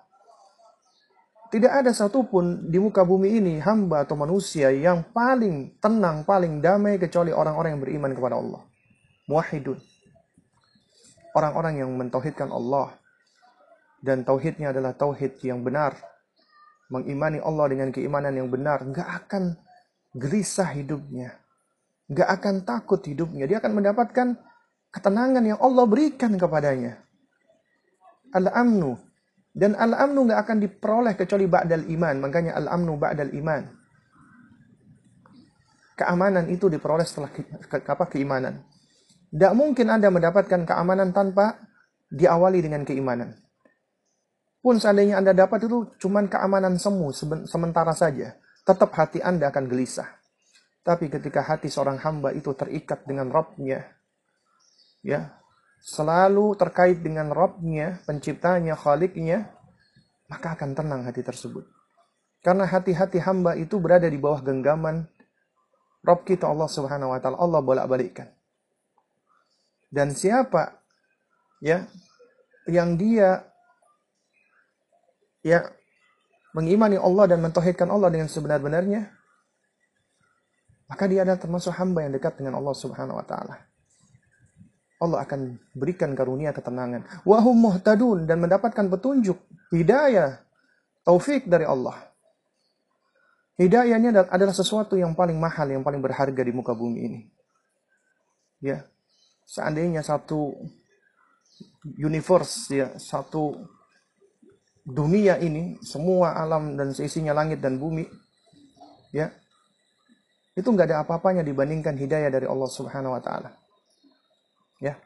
Speaker 2: Tidak ada satupun di muka bumi ini hamba atau manusia yang paling tenang, paling damai kecuali orang-orang yang beriman kepada Allah. Muwahhidun. Orang-orang yang mentauhidkan Allah, dan tauhidnya adalah tauhid yang benar. Mengimani Allah dengan keimanan yang benar, nggak akan gelisah hidupnya. Nggak akan takut hidupnya. Dia akan mendapatkan ketenangan yang Allah berikan kepadanya. Al-amnu. Dan al-amnu nggak akan diperoleh kecuali ba'dal iman. Makanya al-amnu ba'dal iman. Keamanan itu diperoleh setelah ke, ke, apa keimanan. Tidak mungkin Anda mendapatkan keamanan tanpa diawali dengan keimanan. pun seandainya Anda dapat itu cuman keamanan semu sementara saja, tetap hati Anda akan gelisah. Tapi ketika hati seorang hamba itu terikat dengan Rabbnya, ya, selalu terkait dengan Rabbnya, penciptanya, khaliknya, maka akan tenang hati tersebut. Karena hati-hati hamba itu berada di bawah genggaman Rabb kita Allah Subhanahu wa taala. Allah bolak-balikkan. Dan siapa ya yang dia ya mengimani Allah dan mentauhidkan Allah dengan sebenar-benarnya, maka dia adalah termasuk hamba yang dekat dengan Allah Subhanahu wa taala. Allah akan berikan karunia ketenangan. Wahum muhtadun dan mendapatkan petunjuk, hidayah, taufik dari Allah. Hidayahnya adalah- sesuatu yang paling mahal, yang paling berharga di muka bumi ini. Ya, seandainya satu universe ya, satu dunia ini, semua alam dan seisinya langit dan bumi, ya, itu nggak ada apa-apanya dibandingkan hidayah dari Allah Subhanahu Wa Taala. Ya,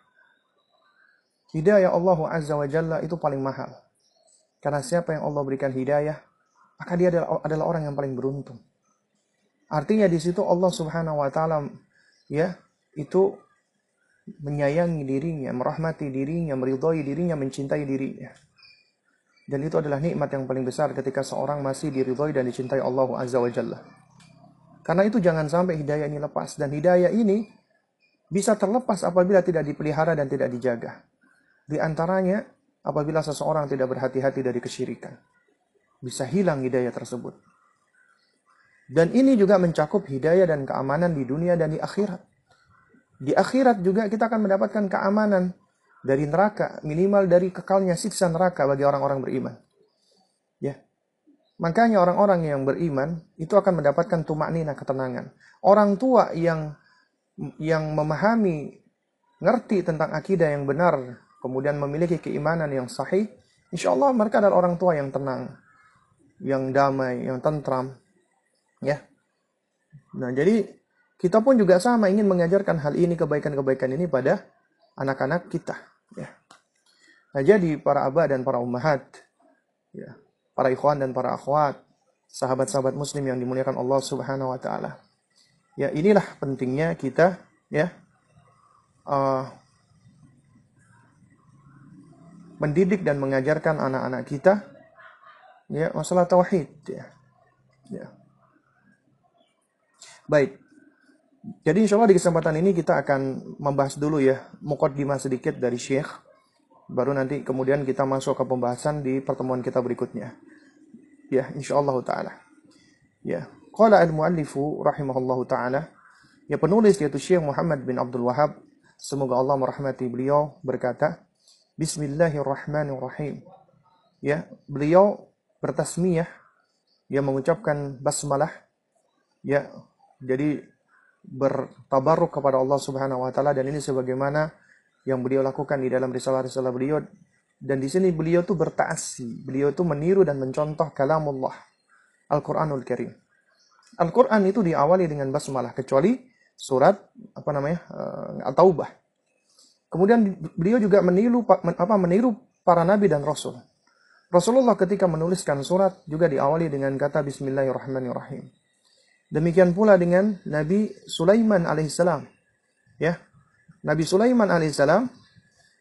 Speaker 2: hidayah Allah Azza wa Jalla itu paling mahal. Karena siapa yang Allah berikan hidayah, maka dia adalah, adalah orang yang paling beruntung. Artinya di situ Allah Subhanahu wa taala ya, itu menyayangi dirinya, merahmati dirinya, meridhai dirinya, mencintai dirinya. Dan itu adalah nikmat yang paling besar ketika seorang masih diridhai dan dicintai Allah Azza wa Jalla. Karena itu jangan sampai hidayah ini lepas dan hidayah ini bisa terlepas apabila tidak dipelihara dan tidak dijaga. Di antaranya apabila seseorang tidak berhati-hati dari kesyirikan. Bisa hilang hidayah tersebut. Dan ini juga mencakup hidayah dan keamanan di dunia dan di akhirat. Di akhirat juga kita akan mendapatkan keamanan dari neraka, minimal dari kekalnya siksa neraka bagi orang-orang beriman. Ya. Makanya orang-orang yang beriman itu akan mendapatkan tumak nina ketenangan. Orang tua yang yang memahami ngerti tentang akidah yang benar, kemudian memiliki keimanan yang sahih, insya Allah mereka adalah orang tua yang tenang, yang damai, yang tentram, ya. Nah jadi kita pun juga sama ingin mengajarkan hal ini kebaikan-kebaikan ini pada anak-anak kita, ya. Nah jadi para abah dan para ummahat, ya, para ikhwan dan para akhwat, sahabat-sahabat muslim yang dimuliakan Allah Subhanahu wa taala. Ya, inilah pentingnya kita ya uh, mendidik dan mengajarkan anak-anak kita ya masalah tauhid ya. ya. Baik. Jadi insya Allah di kesempatan ini kita akan membahas dulu ya mukaddimah sedikit dari Syekh. Baru nanti kemudian kita masuk ke pembahasan di pertemuan kita berikutnya. Ya, insya Allah taala. Ya, qala al-muallifu rahimahullahu taala Ya penulis yaitu Syekh Muhammad bin Abdul Wahab, semoga Allah merahmati beliau, berkata, Bismillahirrahmanirrahim. Ya, beliau bertasmiyah, dia mengucapkan basmalah, ya, jadi bertabaruk kepada Allah Subhanahu wa taala dan ini sebagaimana yang beliau lakukan di dalam risalah-risalah beliau dan di sini beliau tuh bertaasi, beliau tuh meniru dan mencontoh kalamullah Al-Qur'anul Karim. Al-Qur'an itu diawali dengan basmalah kecuali surat apa namanya uh, At-Taubah. Kemudian beliau juga meniru apa meniru para nabi dan rasul. Rasulullah ketika menuliskan surat juga diawali dengan kata Bismillahirrahmanirrahim. Demikian pula dengan Nabi Sulaiman alaihissalam. Ya, Nabi Sulaiman alaihissalam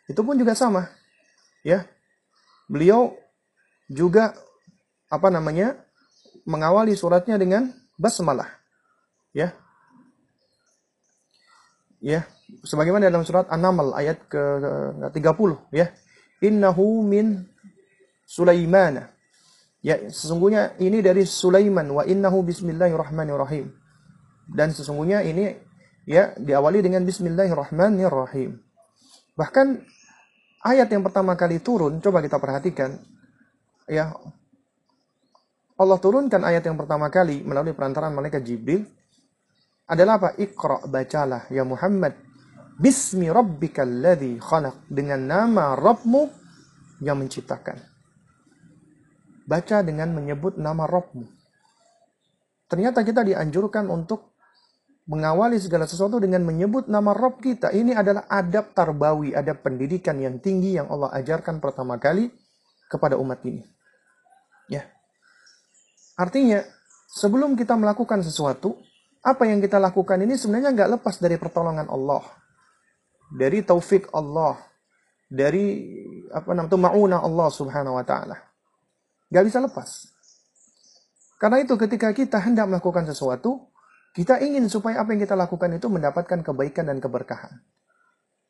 Speaker 2: itu pun juga sama. Ya, beliau juga apa namanya mengawali suratnya dengan basmalah. Ya, ya. Sebagaimana dalam surat An-Naml ayat ke-30 ya. Innahu min Sulaiman ya sesungguhnya ini dari Sulaiman. Wa innahu bismillahirrahmanirrahim. Dan sesungguhnya ini ya diawali dengan bismillahirrahmanirrahim. Bahkan ayat yang pertama kali turun coba kita perhatikan ya Allah turunkan ayat yang pertama kali melalui perantaraan malaikat Jibril adalah apa? Iqra bacalah ya Muhammad. Bismi rabbikal ladzi khalaq dengan nama Rabbmu yang menciptakan. Baca dengan menyebut nama Rabbmu. Ternyata kita dianjurkan untuk mengawali segala sesuatu dengan menyebut nama Rabb kita. Ini adalah adab tarbawi, adab pendidikan yang tinggi yang Allah ajarkan pertama kali kepada umat ini. Ya. Artinya, sebelum kita melakukan sesuatu, apa yang kita lakukan ini sebenarnya nggak lepas dari pertolongan Allah. Dari taufik Allah. Dari apa namanya ma'una Allah subhanahu wa ta'ala. Nggak bisa lepas. Karena itu ketika kita hendak melakukan sesuatu, kita ingin supaya apa yang kita lakukan itu mendapatkan kebaikan dan keberkahan.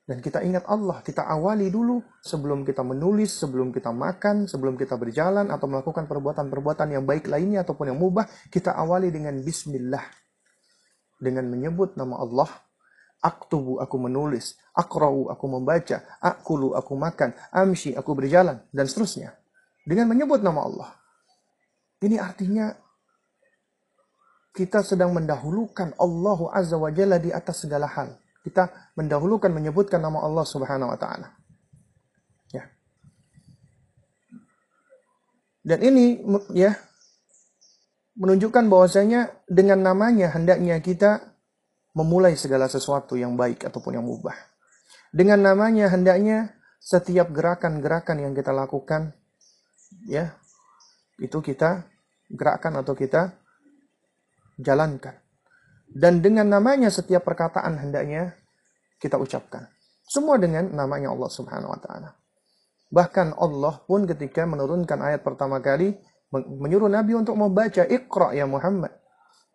Speaker 2: Dan kita ingat Allah, kita awali dulu sebelum kita menulis, sebelum kita makan, sebelum kita berjalan atau melakukan perbuatan-perbuatan yang baik lainnya ataupun yang mubah, kita awali dengan bismillah. Dengan menyebut nama Allah, aktubu aku menulis, akrau aku membaca, akulu aku makan, amshi aku berjalan, dan seterusnya. Dengan menyebut nama Allah. Ini artinya kita sedang mendahulukan Allah Azza wa Jalla di atas segala hal. Kita mendahulukan menyebutkan nama Allah Subhanahu wa taala. Ya. Dan ini ya menunjukkan bahwasanya dengan namanya hendaknya kita memulai segala sesuatu yang baik ataupun yang mubah. Dengan namanya hendaknya setiap gerakan-gerakan yang kita lakukan ya itu kita gerakan atau kita jalankan. Dan dengan namanya setiap perkataan hendaknya kita ucapkan. Semua dengan namanya Allah Subhanahu wa taala. Bahkan Allah pun ketika menurunkan ayat pertama kali menyuruh Nabi untuk membaca Iqra ya Muhammad.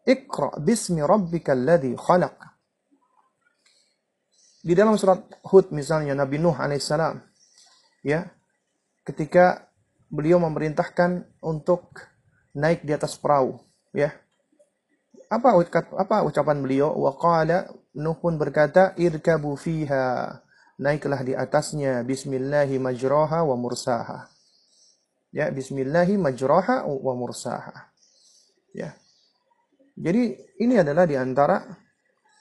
Speaker 2: Iqra bismi rabbikal ladzi khalaq. Di dalam surat Hud misalnya Nabi Nuh alaihissalam ya ketika beliau memerintahkan untuk naik di atas perahu ya apa apa ucapan beliau? Wa qala Nuh pun berkata, "Irkabu fiha." Naiklah di atasnya bismillahi majraha wa mursaha. Ya, bismillahi majraha wa mursaha. Ya. Jadi ini adalah di antara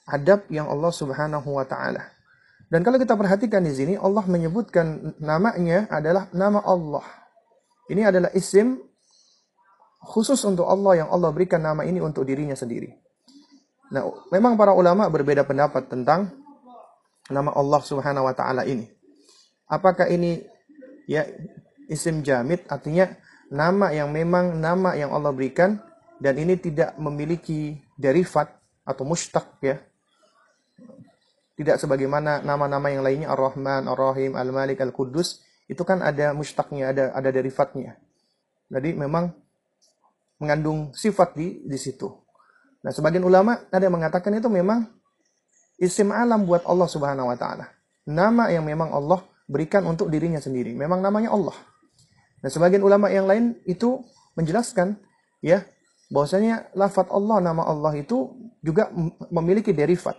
Speaker 2: adab yang Allah Subhanahu wa taala. Dan kalau kita perhatikan di sini Allah menyebutkan namanya adalah nama Allah. Ini adalah isim khusus untuk Allah yang Allah berikan nama ini untuk dirinya sendiri. Nah, memang para ulama berbeda pendapat tentang nama Allah Subhanahu wa taala ini. Apakah ini ya isim jamid artinya nama yang memang nama yang Allah berikan dan ini tidak memiliki derivat atau mustaq ya. Tidak sebagaimana nama-nama yang lainnya Ar-Rahman, Ar-Rahim, Al-Malik, Al-Quddus itu kan ada mustaqnya, ada ada derivatnya. Jadi memang mengandung sifat di di situ. Nah, sebagian ulama ada yang mengatakan itu memang isim alam buat Allah Subhanahu wa taala. Nama yang memang Allah berikan untuk dirinya sendiri. Memang namanya Allah. Nah, sebagian ulama yang lain itu menjelaskan ya bahwasanya lafat Allah nama Allah itu juga memiliki derivat.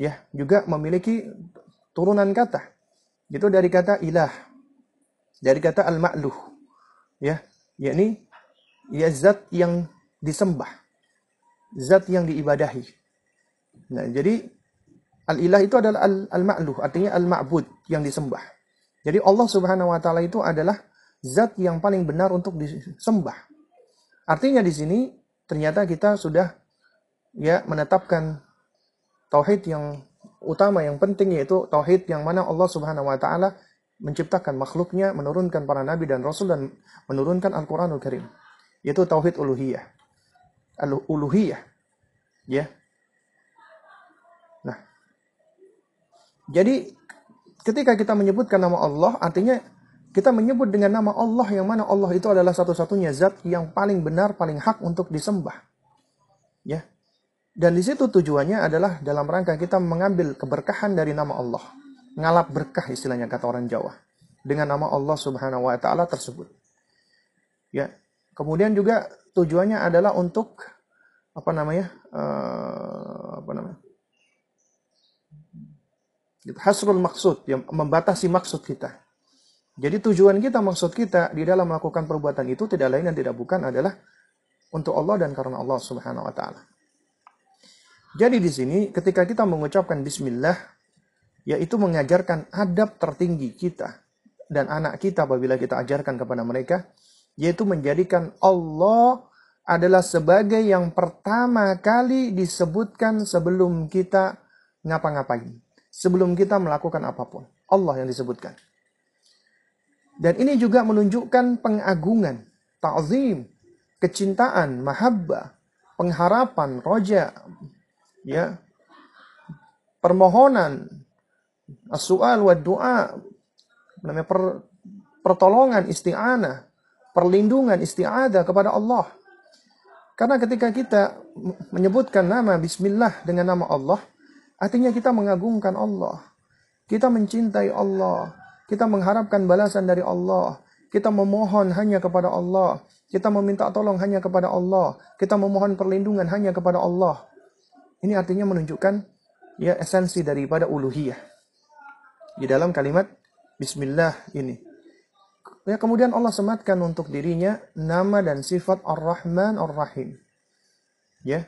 Speaker 2: Ya, juga memiliki turunan kata. Itu dari kata ilah. Dari kata al-ma'luh. Ya, yakni ya zat yang disembah, zat yang diibadahi. Nah, jadi al-ilah itu adalah al-ma'luh, artinya al-ma'bud yang disembah. Jadi Allah Subhanahu wa taala itu adalah zat yang paling benar untuk disembah. Artinya di sini ternyata kita sudah ya menetapkan tauhid yang utama yang penting yaitu tauhid yang mana Allah Subhanahu wa taala menciptakan makhluknya, menurunkan para nabi dan rasul dan menurunkan Al-Qur'anul Karim yaitu tauhid uluhiyah. Al-uluhiyah. Ya. Nah. Jadi ketika kita menyebutkan nama Allah artinya kita menyebut dengan nama Allah yang mana Allah itu adalah satu-satunya zat yang paling benar, paling hak untuk disembah. Ya. Dan di situ tujuannya adalah dalam rangka kita mengambil keberkahan dari nama Allah. Ngalap berkah istilahnya kata orang Jawa. Dengan nama Allah Subhanahu wa taala tersebut. Ya. Kemudian juga tujuannya adalah untuk apa namanya? Uh, apa namanya? Hasrul maksud, yang membatasi maksud kita. Jadi tujuan kita, maksud kita di dalam melakukan perbuatan itu tidak lain dan tidak bukan adalah untuk Allah dan karena Allah Subhanahu wa taala. Jadi di sini ketika kita mengucapkan bismillah yaitu mengajarkan adab tertinggi kita dan anak kita apabila kita ajarkan kepada mereka yaitu menjadikan Allah adalah sebagai yang pertama kali disebutkan sebelum kita ngapa-ngapain. Sebelum kita melakukan apa pun. Allah yang disebutkan. Dan ini juga menunjukkan pengagungan, ta'zim, kecintaan, mahabbah, pengharapan, roja, ya, permohonan, as-su'al wa du'a, namanya per, pertolongan, isti'anah, perlindungan, isti'adah kepada Allah. Karena ketika kita menyebutkan nama Bismillah dengan nama Allah, artinya kita mengagungkan Allah. Kita mencintai Allah. Kita mengharapkan balasan dari Allah. Kita memohon hanya kepada Allah. Kita meminta tolong hanya kepada Allah. Kita memohon perlindungan hanya kepada Allah. Ini artinya menunjukkan ya esensi daripada uluhiyah. Di dalam kalimat Bismillah ini. Ya, kemudian Allah sematkan untuk dirinya nama dan sifat Ar-Rahman Ar-Rahim. Ya.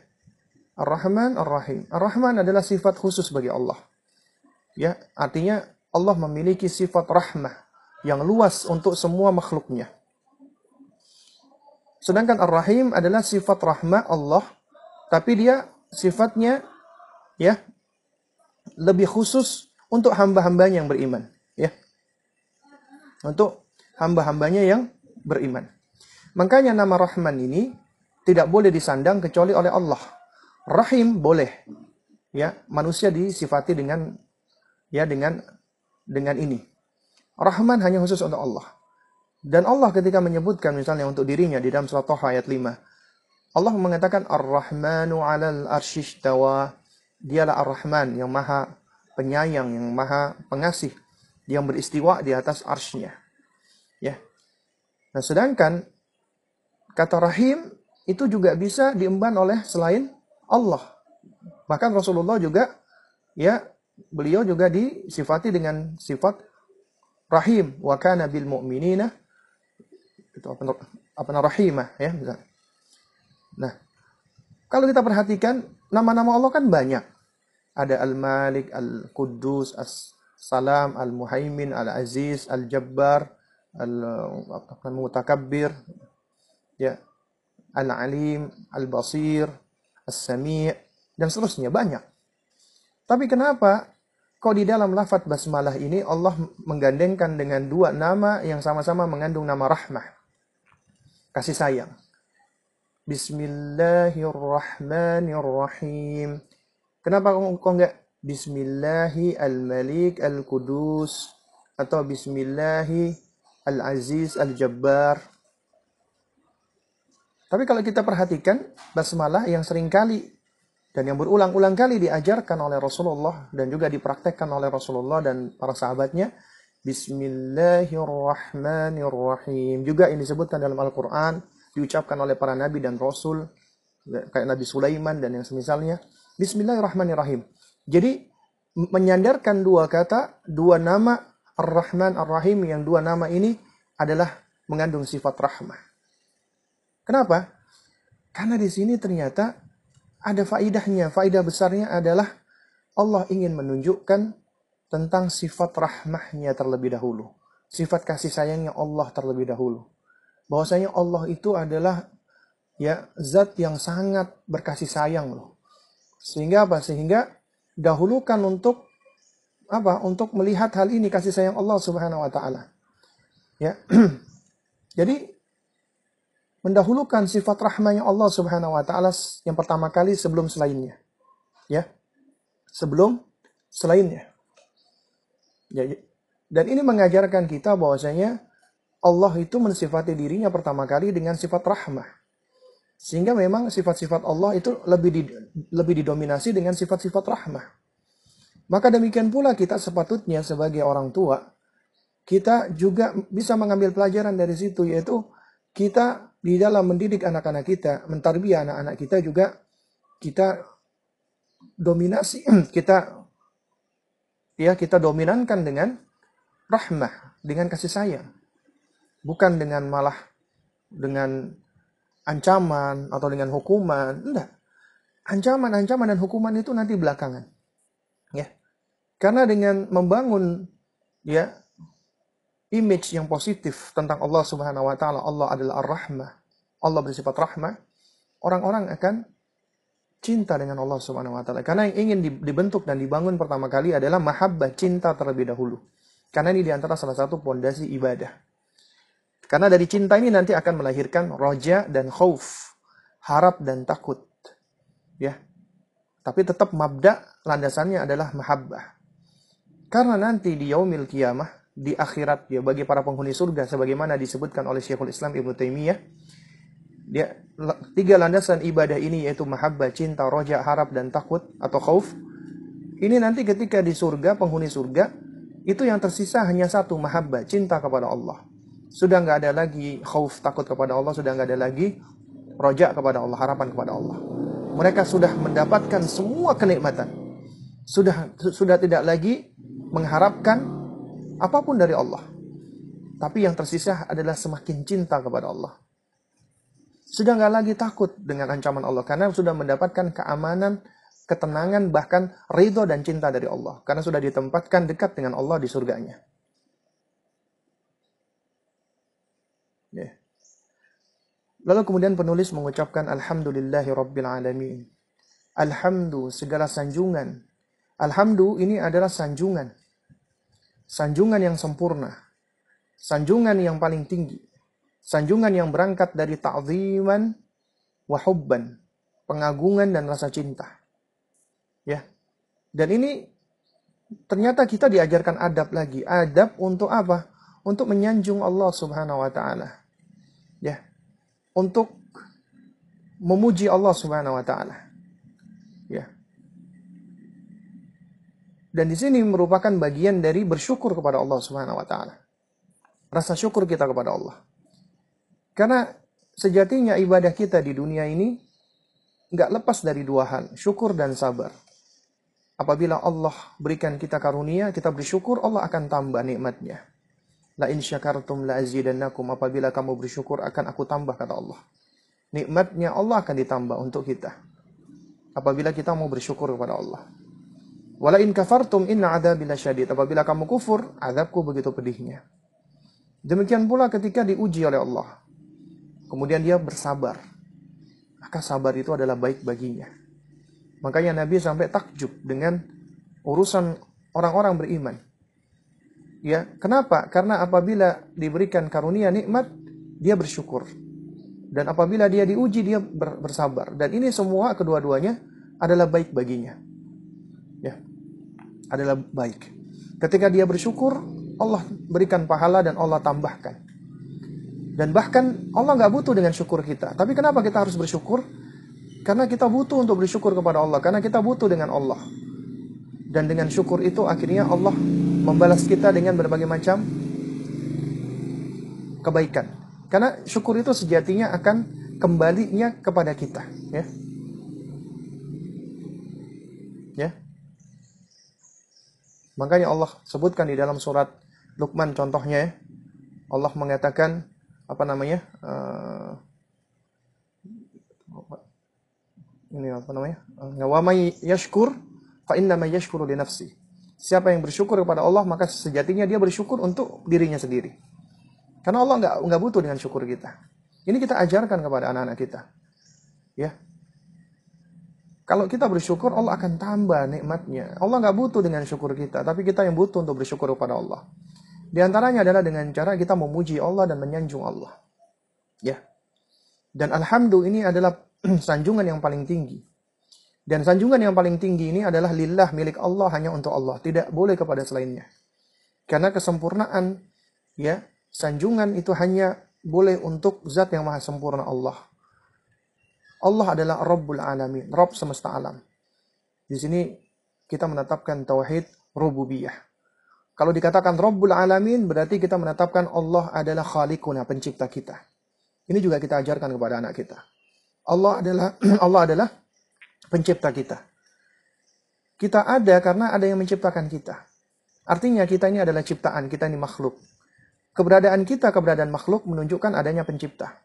Speaker 2: Ar-Rahman Ar-Rahim. Ar-Rahman adalah sifat khusus bagi Allah. Ya, artinya Allah memiliki sifat rahmah yang luas untuk semua makhluknya. Sedangkan Ar-Rahim adalah sifat rahmah Allah, tapi dia sifatnya ya lebih khusus untuk hamba-hambanya yang beriman, ya. Untuk hamba-hambanya yang beriman. Makanya nama Rahman ini tidak boleh disandang kecuali oleh Allah. Rahim boleh. Ya, manusia disifati dengan ya dengan dengan ini. Rahman hanya khusus untuk Allah. Dan Allah ketika menyebutkan misalnya untuk dirinya di dalam surat Taha ayat 5. Allah mengatakan Ar-Rahmanu 'alal arsyistawa. Dialah Ar-Rahman yang maha penyayang, yang maha pengasih, yang beristiwa di atas arsy-Nya. Nah, sedangkan kata rahim itu juga bisa diemban oleh selain Allah. Bahkan Rasulullah juga ya beliau juga disifati dengan sifat rahim wa kana bil mu'minina itu apa apa rahimah ya. Nah, kalau kita perhatikan nama-nama Allah kan banyak. Ada Al-Malik, Al-Quddus, As-Salam, Al-Muhaimin, Al-Aziz, Al-Jabbar, al-mutakabbir ya al-alim al-basir as-sami' dan seterusnya. Banyak. Tapi kenapa kok di dalam lafaz basmalah ini Allah menggandengkan dengan dua nama yang sama-sama mengandung nama rahmah? Kasih sayang. Bismillahirrahmanirrahim. Kenapa kok enggak? Bismillahi al-Malik al-Qudus atau Bismillahi Al-Aziz, Al-Jabbar. Tapi kalau kita perhatikan basmalah yang sering kali dan yang berulang-ulang kali diajarkan oleh Rasulullah dan juga dipraktekkan oleh Rasulullah dan para sahabatnya Bismillahirrahmanirrahim. Juga ini disebutkan dalam Al-Quran, diucapkan oleh para nabi dan rasul, kayak Nabi Sulaiman dan yang semisalnya. Bismillahirrahmanirrahim. Jadi menyandarkan dua kata, dua nama Ar-Rahman Ar-Rahim yang dua nama ini adalah mengandung sifat rahmah. Kenapa? Karena di sini ternyata ada faidahnya. Faidah besarnya adalah Allah ingin menunjukkan tentang sifat rahmahnya terlebih dahulu. Sifat kasih sayangnya Allah terlebih dahulu. Bahwasanya Allah itu adalah ya zat yang sangat berkasih sayang loh. Sehingga apa? Sehingga dahulukan untuk apa? Untuk melihat hal ini kasih sayang Allah Subhanahu wa taala. Ya. Jadi mendahulukan sifat rahmanya Allah Subhanahu wa taala yang pertama kali sebelum selainnya. Ya. Sebelum selainnya. Ya, ya. dan ini mengajarkan kita bahwasanya Allah itu mensifati dirinya pertama kali dengan sifat rahmah. Sehingga memang sifat-sifat Allah itu lebih di, lebih didominasi dengan sifat-sifat rahmah. Maka demikian pula kita sepatutnya sebagai orang tua, kita juga bisa mengambil pelajaran dari situ, yaitu kita di dalam mendidik anak-anak kita, mentarbiyah anak-anak kita juga kita dominasi, kita ya kita dominankan dengan rahmah, dengan kasih sayang. Bukan dengan malah dengan ancaman atau dengan hukuman, enggak. Ancaman-ancaman dan hukuman itu nanti belakangan. Karena dengan membangun ya image yang positif tentang Allah Subhanahu wa taala, Allah adalah Ar-Rahmah. Allah bersifat rahmah, orang-orang akan cinta dengan Allah Subhanahu wa taala. Karena yang ingin dibentuk dan dibangun pertama kali adalah mahabbah, cinta terlebih dahulu. Karena ini di antara salah satu pondasi ibadah. Karena dari cinta ini nanti akan melahirkan roja dan khauf, harap dan takut. Ya. Tapi tetap mabda landasannya adalah mahabbah. Karena nanti di yaumil kiamah, di akhirat ya bagi para penghuni surga sebagaimana disebutkan oleh Syekhul Islam Ibnu Taimiyah, dia tiga landasan ibadah ini yaitu mahabbah, cinta, roja, harap dan takut atau khauf. Ini nanti ketika di surga, penghuni surga, itu yang tersisa hanya satu mahabbah, cinta kepada Allah. Sudah nggak ada lagi khauf, takut kepada Allah, sudah nggak ada lagi roja kepada Allah, harapan kepada Allah. Mereka sudah mendapatkan semua kenikmatan. Sudah sudah tidak lagi mengharapkan apa pun dari Allah. Tapi yang tersisa adalah semakin cinta kepada Allah. Sudah nggak lagi takut dengan ancaman Allah karena sudah mendapatkan keamanan, ketenangan, bahkan ridho dan cinta dari Allah karena sudah ditempatkan dekat dengan Allah di surganya. Yeah. Lalu kemudian penulis mengucapkan Alhamdulillahi Rabbil Alamin. Alhamdu segala sanjungan. Alhamdu ini adalah sanjungan. Sanjungan yang sempurna. Sanjungan yang paling tinggi Sanjungan yang berangkat dari ta'ziman wa hubban, pengagungan dan rasa cinta. Ya. Dan ini ternyata kita diajarkan adab lagi. Adab untuk apa? Untuk menyanjung Allah Subhanahu wa taala. Ya. Untuk memuji Allah Subhanahu wa taala. Ya. Dan di sini merupakan bagian dari bersyukur kepada Allah Subhanahu wa taala. Rasa syukur kita kepada Allah. Karena sejatinya ibadah kita di dunia ini nggak lepas dari dua hal, syukur dan sabar. Apabila Allah berikan kita karunia, kita bersyukur, Allah akan tambah nikmatnya. La in syakartum la azidannakum. Apabila kamu bersyukur akan aku tambah kata Allah. Nikmatnya Allah akan ditambah untuk kita. Apabila kita mau bersyukur kepada Allah. Wala in kafartum inna adzabi syadid. Apabila kamu kufur, azabku begitu pedihnya. Demikian pula ketika diuji oleh Allah. Kemudian dia bersabar. Maka sabar itu adalah baik baginya. Makanya Nabi sampai takjub dengan urusan orang-orang beriman. Ya, kenapa? Karena apabila diberikan karunia nikmat, dia bersyukur. Dan apabila dia diuji, dia bersabar. Dan ini semua kedua-duanya adalah baik baginya. Ya, adalah baik. Ketika dia bersyukur, Allah berikan pahala dan Allah tambahkan. Dan bahkan Allah nggak butuh dengan syukur kita. Tapi kenapa kita harus bersyukur? Karena kita butuh untuk bersyukur kepada Allah. Karena kita butuh dengan Allah. Dan dengan syukur itu akhirnya Allah membalas kita dengan berbagai macam kebaikan. Karena syukur itu sejatinya akan kembalinya kepada kita. Ya. Ya. Makanya Allah sebutkan di dalam surat Luqman contohnya ya. Allah mengatakan apa namanya uh, ini apa namanya uh, wa may yashkur fa inna yashkuru li nafsi. Siapa yang bersyukur kepada Allah maka sejatinya dia bersyukur untuk dirinya sendiri. Karena Allah nggak nggak butuh dengan syukur kita. Ini kita ajarkan kepada anak-anak kita. Ya kalau kita bersyukur Allah akan tambah nikmatnya Allah nggak butuh dengan syukur kita tapi kita yang butuh untuk bersyukur kepada Allah di antaranya adalah dengan cara kita memuji Allah dan menyanjung Allah. Ya. Dan alhamdulillah ini adalah sanjungan yang paling tinggi. Dan sanjungan yang paling tinggi ini adalah lillah milik Allah hanya untuk Allah, tidak boleh kepada selainnya. Karena kesempurnaan ya, sanjungan itu hanya boleh untuk zat yang maha sempurna Allah. Allah adalah Rabbul Alamin, Rabb semesta alam. Di sini kita menetapkan tauhid rububiyah. Kalau dikatakan Rabbul Alamin, berarti kita menetapkan Allah adalah Khaliquna, pencipta kita. Ini juga kita ajarkan kepada anak kita. Allah adalah Allah adalah pencipta kita. Kita ada karena ada yang menciptakan kita. Artinya kita ini adalah ciptaan, kita ini makhluk. Keberadaan kita, keberadaan makhluk menunjukkan adanya pencipta.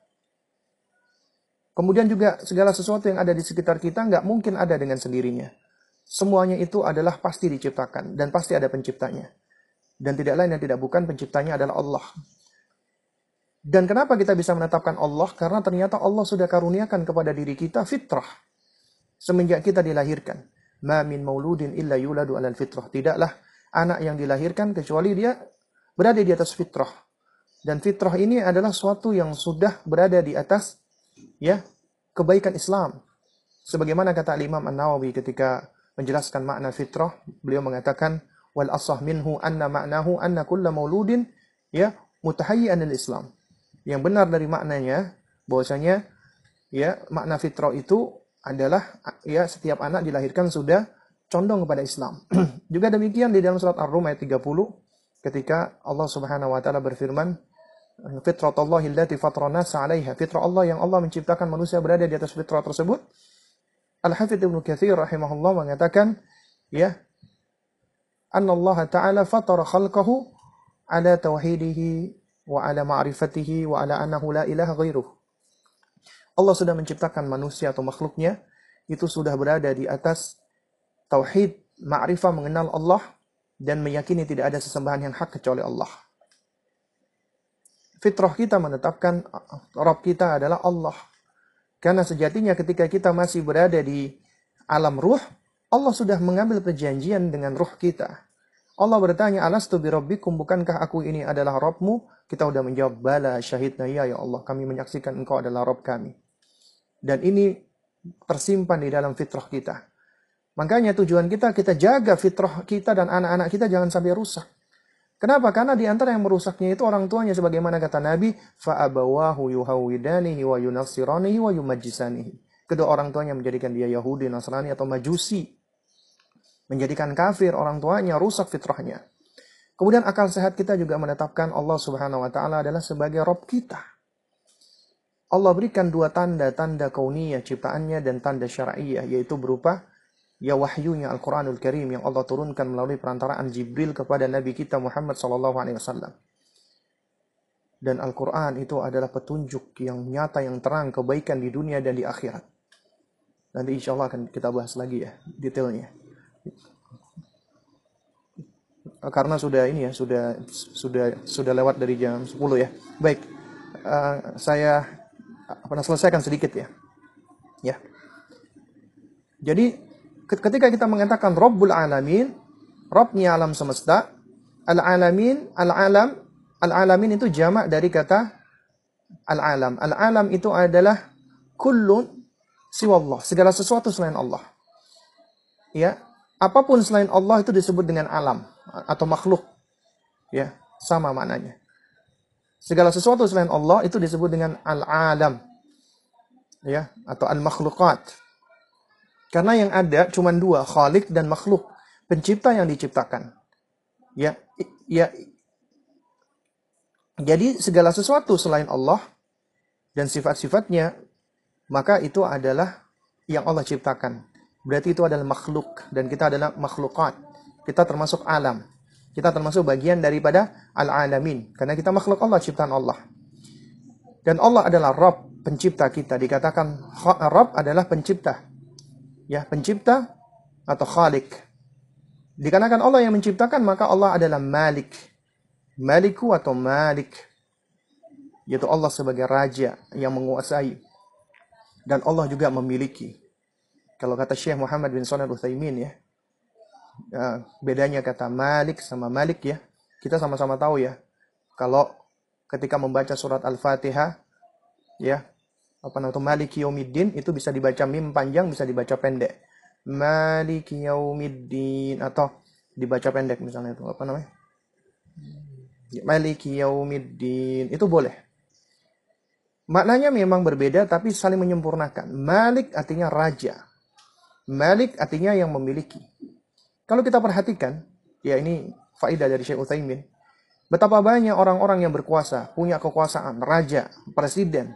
Speaker 2: Kemudian juga segala sesuatu yang ada di sekitar kita nggak mungkin ada dengan sendirinya. Semuanya itu adalah pasti diciptakan dan pasti ada penciptanya. Dan tidak lain yang tidak bukan penciptanya adalah Allah. Dan kenapa kita bisa menetapkan Allah? Karena ternyata Allah sudah karuniakan kepada diri kita fitrah. Semenjak kita dilahirkan. Ma min mauludin illa yuladu alal fitrah. Tidaklah anak yang dilahirkan kecuali dia berada di atas fitrah. Dan fitrah ini adalah suatu yang sudah berada di atas ya kebaikan Islam. Sebagaimana kata Imam An-Nawawi ketika menjelaskan makna fitrah, beliau mengatakan wal asah minhu anna ma'nahu anna kulla mauludin ya mutahayyi'an islam Yang benar dari maknanya bahwasanya ya makna fitrah itu adalah ya setiap anak dilahirkan sudah condong kepada Islam. Juga demikian di dalam surat Ar-Rum ayat 30 ketika Allah Subhanahu wa taala berfirman fitratallahi allati fatrana 'alaiha. Fitrah Allah yang Allah menciptakan manusia berada di atas fitrah tersebut. Al-Hafidz Ibnu Katsir rahimahullah mengatakan ya anna Allah taala fatara khalqahu ala tauhidihi wa ala ma'rifatihi wa ala annahu la ilaha ghairuh. Allah sudah menciptakan manusia atau makhluknya itu sudah berada di atas tauhid, ma'rifah mengenal Allah dan meyakini tidak ada sesembahan yang hak kecuali Allah. Fitrah kita menetapkan Rabb kita adalah Allah. Karena sejatinya ketika kita masih berada di alam ruh, Allah sudah mengambil perjanjian dengan ruh kita. Allah bertanya, Alastu bi rabbikum, bukankah aku ini adalah Rabbmu? Kita sudah menjawab, Bala syahidna ya ya Allah, kami menyaksikan engkau adalah Rabb kami. Dan ini tersimpan di dalam fitrah kita. Makanya tujuan kita, kita jaga fitrah kita dan anak-anak kita jangan sampai rusak. Kenapa? Karena di antara yang merusaknya itu orang tuanya sebagaimana kata Nabi, fa'abawahu yuhawidanihi wa yunassiranihi wa yumajjisanihi. Kedua orang tuanya menjadikan dia Yahudi, Nasrani atau Majusi. Menjadikan kafir orang tuanya, rusak fitrahnya. Kemudian akal sehat kita juga menetapkan Allah Subhanahu wa taala adalah sebagai Rob kita. Allah berikan dua tanda, tanda kauniyah ciptaannya dan tanda syar'iyah yaitu berupa ya wahyunya Al-Quranul Karim yang Allah turunkan melalui perantaraan Jibril kepada Nabi kita Muhammad Wasallam. Dan Al-Quran itu adalah petunjuk yang nyata, yang terang, kebaikan di dunia dan di akhirat. Nanti insya Allah akan kita bahas lagi ya, detailnya. Karena sudah ini ya, sudah sudah sudah lewat dari jam 10 ya. Baik, uh, saya pernah selesaikan sedikit ya. Ya. Jadi ketika kita mengatakan Rabbul Alamin, Rabbnya alam semesta, Al-Alamin, Al-Alam, Al-Alamin itu jamak dari kata Al-Alam. Al-Alam itu adalah kullun siwallah, segala sesuatu selain Allah. Ya, apa pun selain Allah itu disebut dengan alam atau makhluk. Ya, sama maknanya. Segala sesuatu selain Allah itu disebut dengan al-alam. Ya, atau al-makhluqat. Karena yang ada cuma dua, khalik dan makhluk. Pencipta yang diciptakan. Ya, ya. Jadi segala sesuatu selain Allah dan sifat-sifatnya, maka itu adalah yang Allah ciptakan. Berarti itu adalah makhluk dan kita adalah makhlukat. Kita termasuk alam. Kita termasuk bagian daripada al-alamin. Karena kita makhluk Allah, ciptaan Allah. Dan Allah adalah Rabb, pencipta kita. Dikatakan Rabb adalah pencipta ya pencipta atau khalik. Dikarenakan Allah yang menciptakan, maka Allah adalah malik. Maliku atau malik. Yaitu Allah sebagai raja yang menguasai. Dan Allah juga memiliki. Kalau kata Syekh Muhammad bin Salih Uthaymin ya, ya, bedanya kata malik sama malik ya, kita sama-sama tahu ya. Kalau ketika membaca surat Al-Fatihah, ya, apa namanya Maliki Yaumiddin itu bisa dibaca mim panjang bisa dibaca pendek. Maliki Yaumiddin atau dibaca pendek misalnya itu apa namanya? Maliki Yaumiddin itu boleh. Maknanya memang berbeda tapi saling menyempurnakan. Malik artinya raja. Malik artinya yang memiliki. Kalau kita perhatikan ya ini faidah dari Syekh Utsaimin betapa banyak orang-orang yang berkuasa punya kekuasaan raja presiden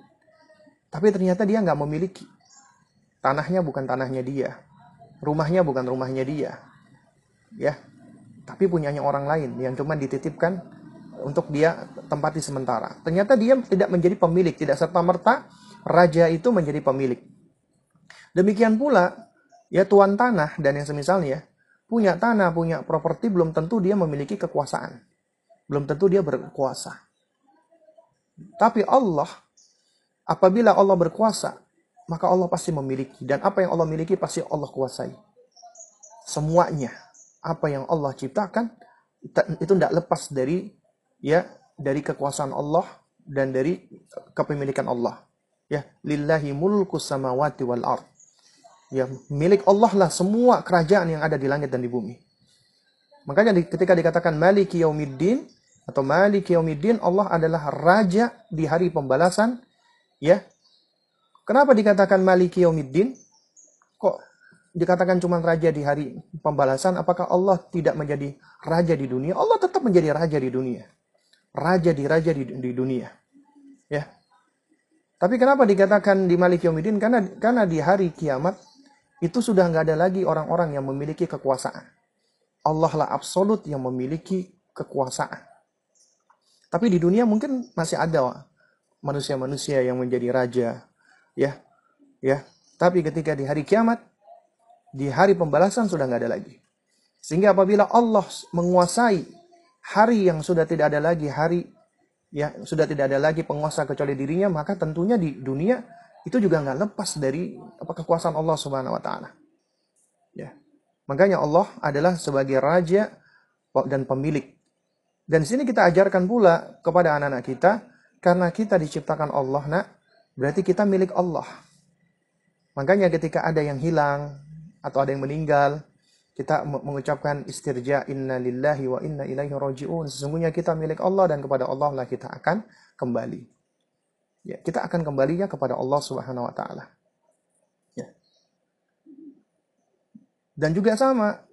Speaker 2: tapi ternyata dia nggak memiliki. Tanahnya bukan tanahnya dia. Rumahnya bukan rumahnya dia. Ya. Tapi punyanya orang lain yang cuma dititipkan untuk dia tempati sementara. Ternyata dia tidak menjadi pemilik, tidak serta-merta raja itu menjadi pemilik. Demikian pula ya tuan tanah dan yang semisalnya punya tanah, punya properti belum tentu dia memiliki kekuasaan. Belum tentu dia berkuasa. Tapi Allah Apabila Allah berkuasa, maka Allah pasti memiliki. Dan apa yang Allah miliki pasti Allah kuasai. Semuanya. Apa yang Allah ciptakan, itu tidak lepas dari ya dari kekuasaan Allah dan dari kepemilikan Allah. Ya, lillahi mulku samawati wal ard. Ya, milik Allah lah semua kerajaan yang ada di langit dan di bumi. Makanya ketika dikatakan Maliki Yaumiddin atau Maliki Yaumiddin, Allah adalah raja di hari pembalasan. Ya. Kenapa dikatakan Maliki Yaumiddin? Kok dikatakan cuma raja di hari pembalasan? Apakah Allah tidak menjadi raja di dunia? Allah tetap menjadi raja di dunia. Raja di raja di, di dunia. Ya. Tapi kenapa dikatakan di Maliki Yaumiddin? Karena karena di hari kiamat itu sudah nggak ada lagi orang-orang yang memiliki kekuasaan. Allah lah absolut yang memiliki kekuasaan. Tapi di dunia mungkin masih ada manusia-manusia yang menjadi raja, ya, ya. Tapi ketika di hari kiamat, di hari pembalasan sudah nggak ada lagi. Sehingga apabila Allah menguasai hari yang sudah tidak ada lagi hari ya sudah tidak ada lagi penguasa kecuali dirinya, maka tentunya di dunia itu juga nggak lepas dari apa kekuasaan Allah Subhanahu wa taala. Ya. Makanya Allah adalah sebagai raja dan pemilik. Dan di sini kita ajarkan pula kepada anak-anak kita karena kita diciptakan Allah, Nak, berarti kita milik Allah. Makanya ketika ada yang hilang atau ada yang meninggal, kita me- mengucapkan istirja inna lillahi wa inna ilaihi rajiun. Sesungguhnya kita milik Allah dan kepada Allah lah kita akan kembali. Ya, kita akan kembalinya kepada Allah Subhanahu wa taala. Ya. Dan juga sama,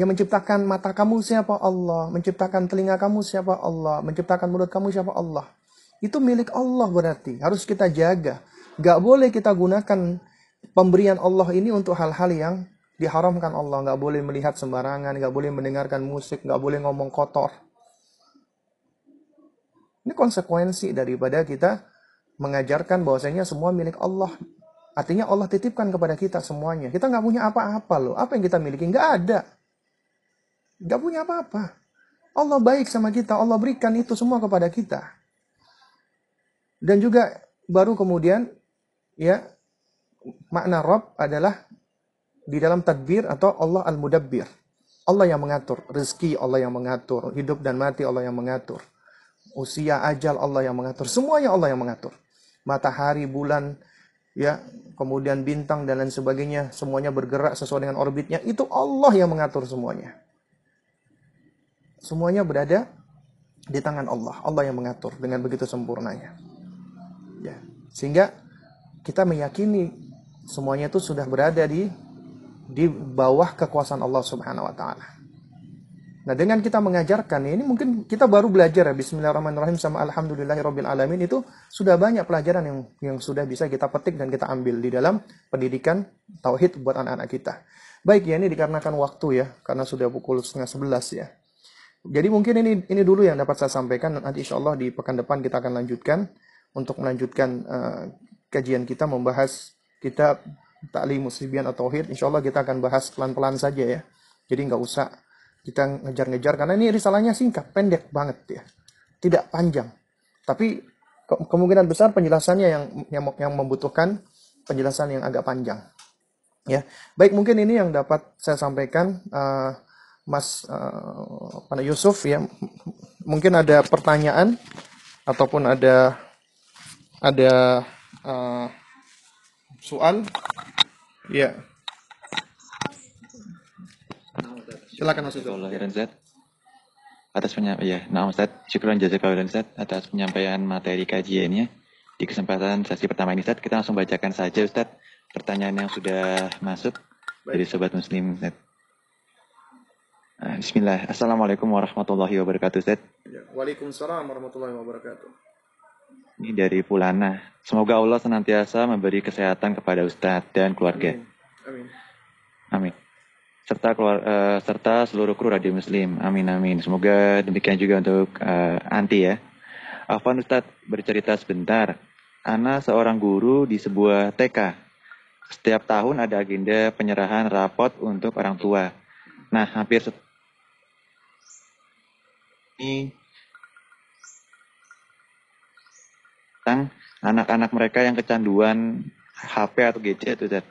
Speaker 2: yang menciptakan mata kamu siapa Allah, menciptakan telinga kamu siapa Allah, menciptakan mulut kamu siapa Allah. Itu milik Allah berarti, harus kita jaga. Gak boleh kita gunakan pemberian Allah ini untuk hal-hal yang diharamkan Allah. Gak boleh melihat sembarangan, gak boleh mendengarkan musik, gak boleh ngomong kotor. Ini konsekuensi daripada kita mengajarkan bahwasanya semua milik Allah. Artinya Allah titipkan kepada kita semuanya. Kita nggak punya apa-apa loh. Apa yang kita miliki? Nggak ada. Nggak punya apa-apa. Allah baik sama kita. Allah berikan itu semua kepada kita. Dan juga baru kemudian ya makna Rob adalah di dalam tadbir atau Allah al-mudabbir. Allah yang mengatur. Rezeki Allah yang mengatur. Hidup dan mati Allah yang mengatur. Usia, ajal Allah yang mengatur. Semuanya Allah yang mengatur. Matahari, bulan, ya, kemudian bintang dan lain sebagainya. Semuanya bergerak sesuai dengan orbitnya. Itu Allah yang mengatur semuanya. Semuanya berada di tangan Allah. Allah yang mengatur dengan begitu sempurnanya. Sehingga kita meyakini semuanya itu sudah berada di di bawah kekuasaan Allah Subhanahu wa taala. Nah, dengan kita mengajarkan ini mungkin kita baru belajar ya bismillahirrahmanirrahim sama alhamdulillahirabbil alamin itu sudah banyak pelajaran yang yang sudah bisa kita petik dan kita ambil di dalam pendidikan tauhid buat anak-anak kita. Baik ya ini dikarenakan waktu ya karena sudah pukul setengah sebelas ya. Jadi mungkin ini ini dulu yang dapat saya sampaikan nanti insya Allah di pekan depan kita akan lanjutkan untuk melanjutkan uh, kajian kita membahas kitab Ta'lim Muslibian atau Tauhid. Insya Allah kita akan bahas pelan-pelan saja ya. Jadi nggak usah kita ngejar-ngejar karena ini risalahnya singkat, pendek banget ya. Tidak panjang. Tapi ke- kemungkinan besar penjelasannya yang yang yang membutuhkan penjelasan yang agak panjang. Ya. Baik mungkin ini yang dapat saya sampaikan uh, Mas uh, Yusuf ya. Mungkin ada pertanyaan ataupun ada ada uh, soal ya silakan Mas
Speaker 1: khairan Ustaz. Atas penyampaian, ya, nah Ustaz, syukuran jazakallah khairan Ustaz atas penyampaian materi kajiannya. Di kesempatan sesi pertama ini Ustaz, kita langsung bacakan saja Ustaz pertanyaan yang sudah masuk dari Sobat Muslim Ustaz. Nah, Bismillah. Assalamualaikum warahmatullahi wabarakatuh Ustaz.
Speaker 2: Ya. Waalaikumsalam warahmatullahi wabarakatuh.
Speaker 1: Ini dari Pulana. Semoga Allah senantiasa memberi kesehatan kepada Ustadz dan keluarga.
Speaker 2: Amin.
Speaker 1: Amin. Serta keluar, eh, serta seluruh kru Radio Muslim. Amin amin. Semoga demikian juga untuk eh, Anti ya. Afwan Ustadz bercerita sebentar. Ana seorang guru di sebuah TK. Setiap tahun ada agenda penyerahan rapot untuk orang tua. Nah, hampir ini tentang anak-anak mereka yang kecanduan HP atau gadget Ustaz.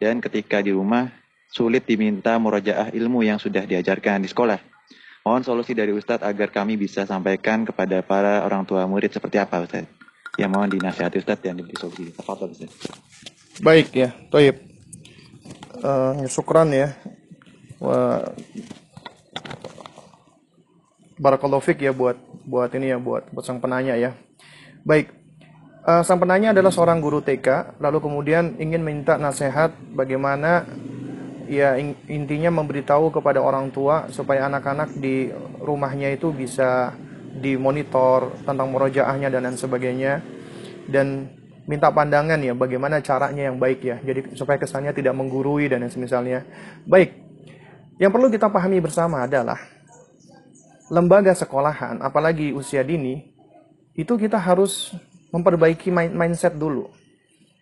Speaker 1: Dan ketika di rumah sulit diminta murojaah ilmu yang sudah diajarkan di sekolah. Mohon solusi dari Ustadz agar kami bisa sampaikan kepada para orang tua murid seperti apa Ustadz. Ya mohon dinasihati Ustadz dan diberi solusi. Tafadhol Ustadz.
Speaker 2: Baik ya, Toib. Eh, syukran ya. Wah, Barakallahu fiq ya buat buat ini ya buat buat sang penanya ya. Baik. Eh, sang penanya adalah seorang guru TK, lalu kemudian ingin minta nasihat bagaimana ya in- intinya memberitahu kepada orang tua supaya anak-anak di rumahnya itu bisa dimonitor tentang murojaahnya dan lain sebagainya dan minta pandangan ya bagaimana caranya yang baik ya jadi supaya kesannya tidak menggurui dan semisalnya. Baik yang perlu kita pahami bersama adalah lembaga sekolahan apalagi usia dini itu kita harus memperbaiki mind- mindset dulu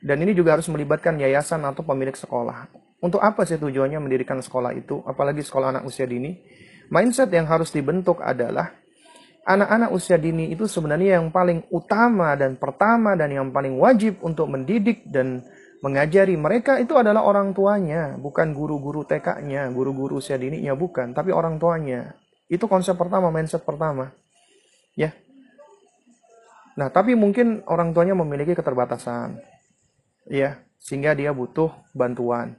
Speaker 2: dan ini juga harus melibatkan yayasan atau pemilik sekolah untuk apa sih tujuannya mendirikan sekolah itu apalagi sekolah anak usia dini mindset yang harus dibentuk adalah anak-anak usia dini itu sebenarnya yang paling utama dan pertama dan yang paling wajib untuk mendidik dan mengajari mereka itu adalah orang tuanya, bukan guru-guru TK-nya, guru-guru usia dininya bukan, tapi orang tuanya. Itu konsep pertama, mindset pertama. Ya. Nah, tapi mungkin orang tuanya memiliki keterbatasan. Ya, sehingga dia butuh bantuan.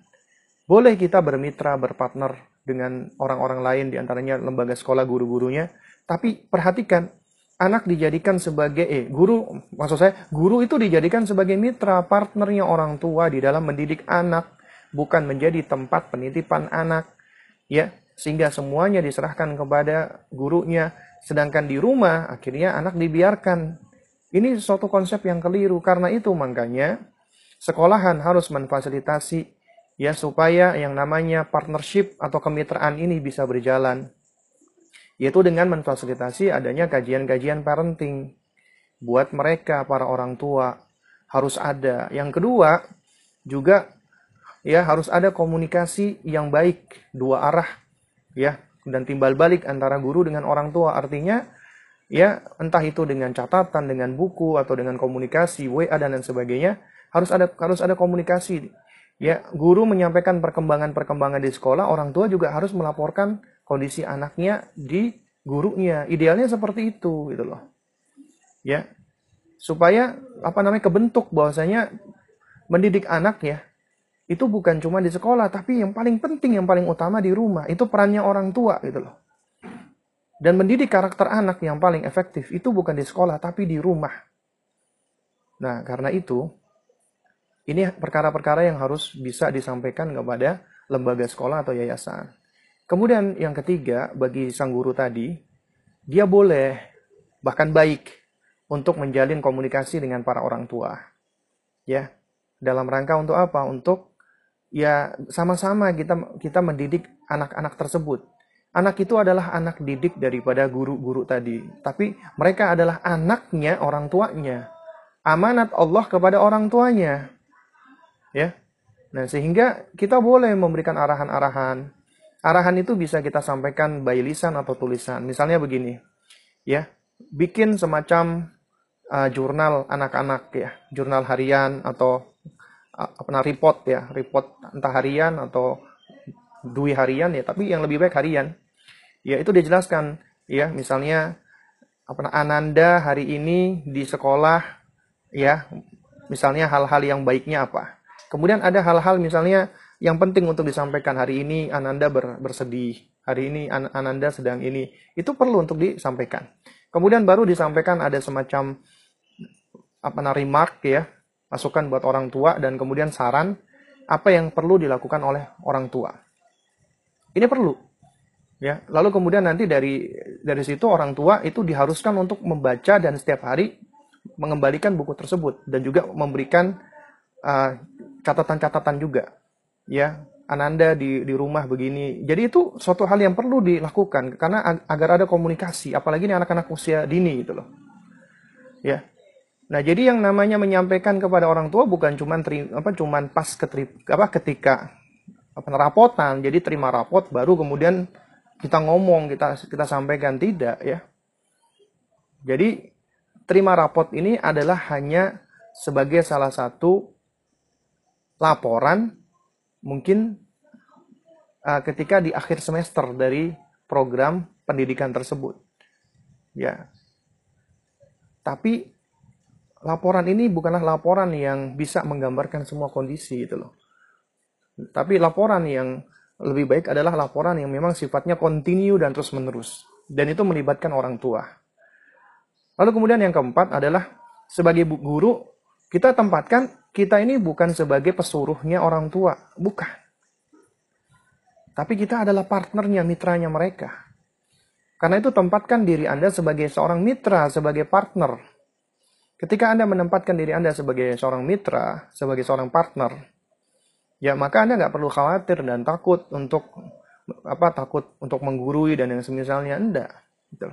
Speaker 2: Boleh kita bermitra, berpartner dengan orang-orang lain di antaranya lembaga sekolah guru-gurunya, tapi perhatikan anak dijadikan sebagai eh guru maksud saya guru itu dijadikan sebagai mitra partnernya orang tua di dalam mendidik anak bukan menjadi tempat penitipan anak ya sehingga semuanya diserahkan kepada gurunya sedangkan di rumah akhirnya anak dibiarkan ini suatu konsep yang keliru. Karena itu makanya sekolahan harus memfasilitasi ya supaya yang namanya partnership atau kemitraan ini bisa berjalan. Yaitu dengan memfasilitasi adanya kajian-kajian parenting buat mereka para orang tua. Harus ada. Yang kedua juga ya harus ada komunikasi yang baik. Dua arah ya dan timbal balik antara guru dengan orang tua. Artinya ya entah itu dengan catatan dengan buku atau dengan komunikasi WA dan lain sebagainya harus ada harus ada komunikasi. Ya guru menyampaikan perkembangan-perkembangan di sekolah orang tua juga harus melaporkan kondisi anaknya di gurunya. Idealnya seperti itu gitu loh. Ya supaya apa namanya kebentuk bahwasanya mendidik anak ya itu bukan cuma di sekolah tapi yang paling penting yang paling utama di rumah itu perannya orang tua gitu loh dan mendidik karakter anak yang paling efektif itu bukan di sekolah tapi di rumah. Nah karena itu ini perkara-perkara yang harus bisa disampaikan kepada lembaga sekolah atau yayasan. Kemudian yang ketiga bagi sang guru tadi dia boleh bahkan baik untuk menjalin komunikasi dengan para orang tua. Ya dalam rangka untuk apa? Untuk ya sama-sama kita kita mendidik anak-anak tersebut anak itu adalah anak didik daripada guru-guru tadi. Tapi mereka adalah anaknya orang tuanya. Amanat Allah kepada orang tuanya. Ya. Nah sehingga kita boleh memberikan arahan-arahan. Arahan itu bisa kita sampaikan by lisan atau tulisan. Misalnya begini. Ya bikin semacam uh, jurnal anak-anak ya. Jurnal harian atau uh, report ya. Report entah harian atau dui harian ya tapi yang lebih baik harian. Ya itu dijelaskan ya. Misalnya apa Ananda hari ini di sekolah ya. Misalnya hal-hal yang baiknya apa. Kemudian ada hal-hal misalnya yang penting untuk disampaikan. Hari ini Ananda ber- bersedih hari ini An- Ananda sedang ini. Itu perlu untuk disampaikan. Kemudian baru disampaikan ada semacam apa namanya remark ya. Masukan buat orang tua dan kemudian saran apa yang perlu dilakukan oleh orang tua ini perlu. Ya lalu kemudian nanti dari dari situ orang tua itu diharuskan untuk membaca dan setiap hari mengembalikan buku tersebut dan juga memberikan uh, catatan-catatan juga. Ya Ananda di di rumah begini. Jadi itu suatu hal yang perlu dilakukan karena ag- agar ada komunikasi apalagi ini anak-anak usia dini gitu loh. Ya. Nah jadi yang namanya menyampaikan kepada orang tua bukan teri, apa cuman pas keteri, apa ketika apa rapotan jadi terima rapot baru kemudian kita ngomong kita kita sampaikan tidak ya jadi terima rapot ini adalah hanya sebagai salah satu laporan mungkin uh, ketika di akhir semester dari program pendidikan tersebut. Ya. Tapi laporan ini bukanlah laporan yang bisa menggambarkan semua kondisi gitu loh. Tapi laporan yang lebih baik adalah laporan yang memang sifatnya kontinu dan terus menerus. Dan itu melibatkan orang tua. Lalu kemudian yang keempat adalah sebagai guru kita tempatkan kita ini bukan sebagai pesuruhnya orang tua, bukan. Tapi kita adalah partnernya, mitranya mereka. Karena itu tempatkan diri Anda sebagai seorang mitra, sebagai partner. Ketika Anda menempatkan diri Anda sebagai seorang mitra, sebagai seorang partner, ya maka Anda nggak perlu khawatir dan takut untuk apa takut untuk menggurui dan yang semisalnya enggak gitu.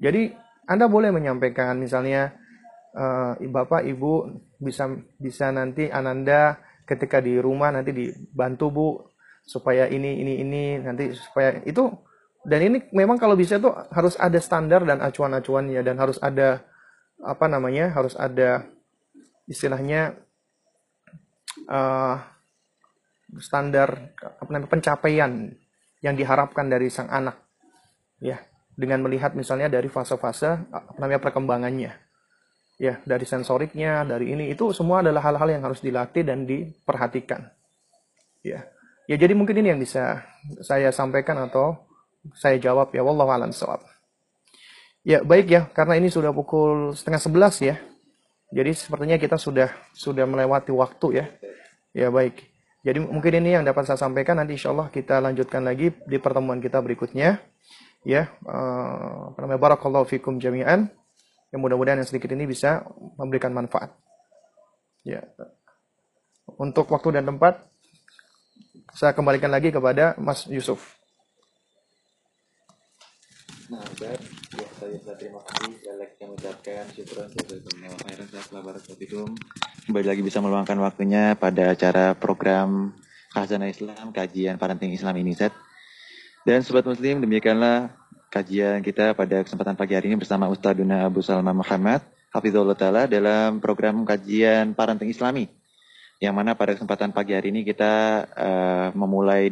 Speaker 2: Jadi Anda boleh menyampaikan misalnya uh, bapak ibu bisa bisa nanti Ananda ketika di rumah nanti dibantu bu supaya ini ini ini nanti supaya itu dan ini memang kalau bisa tuh harus ada standar dan acuan-acuannya dan harus ada apa namanya harus ada istilahnya uh, standar apa namanya pencapaian yang diharapkan dari sang anak. Ya dengan melihat misalnya dari fase-fase apa namanya perkembangannya. Ya dari sensoriknya dari ini itu semua adalah hal-hal yang harus dilatih dan diperhatikan. Ya ya jadi mungkin ini yang bisa saya sampaikan atau saya jawab. Ya wallahu alam sawab ya baik ya karena ini sudah pukul setengah sebelas ya. Jadi sepertinya kita sudah sudah melewati waktu ya. Ya baik jadi mungkin ini yang dapat saya sampaikan nanti insya Allah kita lanjutkan lagi di pertemuan kita berikutnya ya uh, apa namanya barakallahu fikum jami'an yang mudah-mudahan yang sedikit ini bisa memberikan manfaat. Ya. Untuk waktu dan tempat saya kembalikan lagi kepada Mas Yusuf.
Speaker 1: Nah, Ustaz, ya saya terima kasih. Saya lagi mengucapkan syukur Kembali lagi bisa meluangkan waktunya pada acara program Khazanah Islam, kajian parenting Islam ini, Ustaz. Dan Sobat Muslim, demikianlah kajian kita pada kesempatan pagi hari ini bersama Ustaduna Abu Salma Muhammad Hafizullah Ta'ala dalam program kajian parenting islami. Yang mana pada kesempatan pagi hari ini kita uh, memulai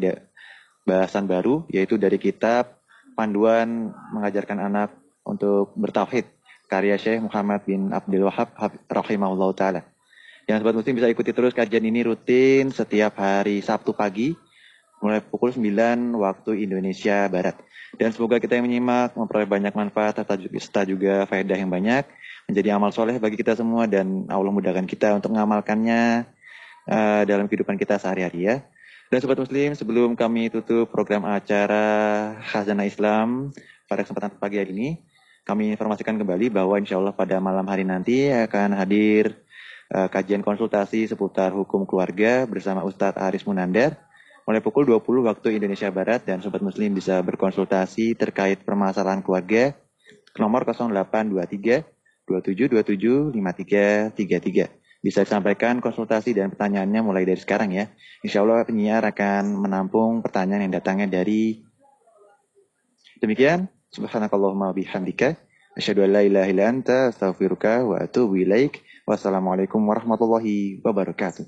Speaker 1: bahasan baru yaitu dari kitab panduan mengajarkan anak untuk bertauhid karya Syekh Muhammad bin Abdul Wahab rahimahullah taala. Yang sobat muslim bisa ikuti terus kajian ini rutin setiap hari Sabtu pagi mulai pukul 9 waktu Indonesia Barat. Dan semoga kita yang menyimak memperoleh banyak manfaat serta juga faedah yang banyak menjadi amal soleh bagi kita semua dan Allah mudahkan kita untuk mengamalkannya uh, dalam kehidupan kita sehari-hari ya. Dan sobat muslim, sebelum kami tutup program acara Khazanah Islam pada kesempatan pagi hari ini, kami informasikan kembali bahwa insya Allah pada malam hari nanti akan hadir uh, kajian konsultasi seputar hukum keluarga bersama Ustadz Aris Munandar mulai pukul 20 waktu Indonesia Barat dan Sobat Muslim bisa berkonsultasi terkait permasalahan keluarga ke nomor 0823 2727 5333. Bisa disampaikan konsultasi dan pertanyaannya mulai dari sekarang ya. Insya Allah penyiar akan menampung pertanyaan yang datangnya dari demikian. Subhanakallahumma bihamdika. Asyhadu an la ilaha anta astaghfiruka wa atubu ilaik. Wassalamualaikum warahmatullahi wabarakatuh.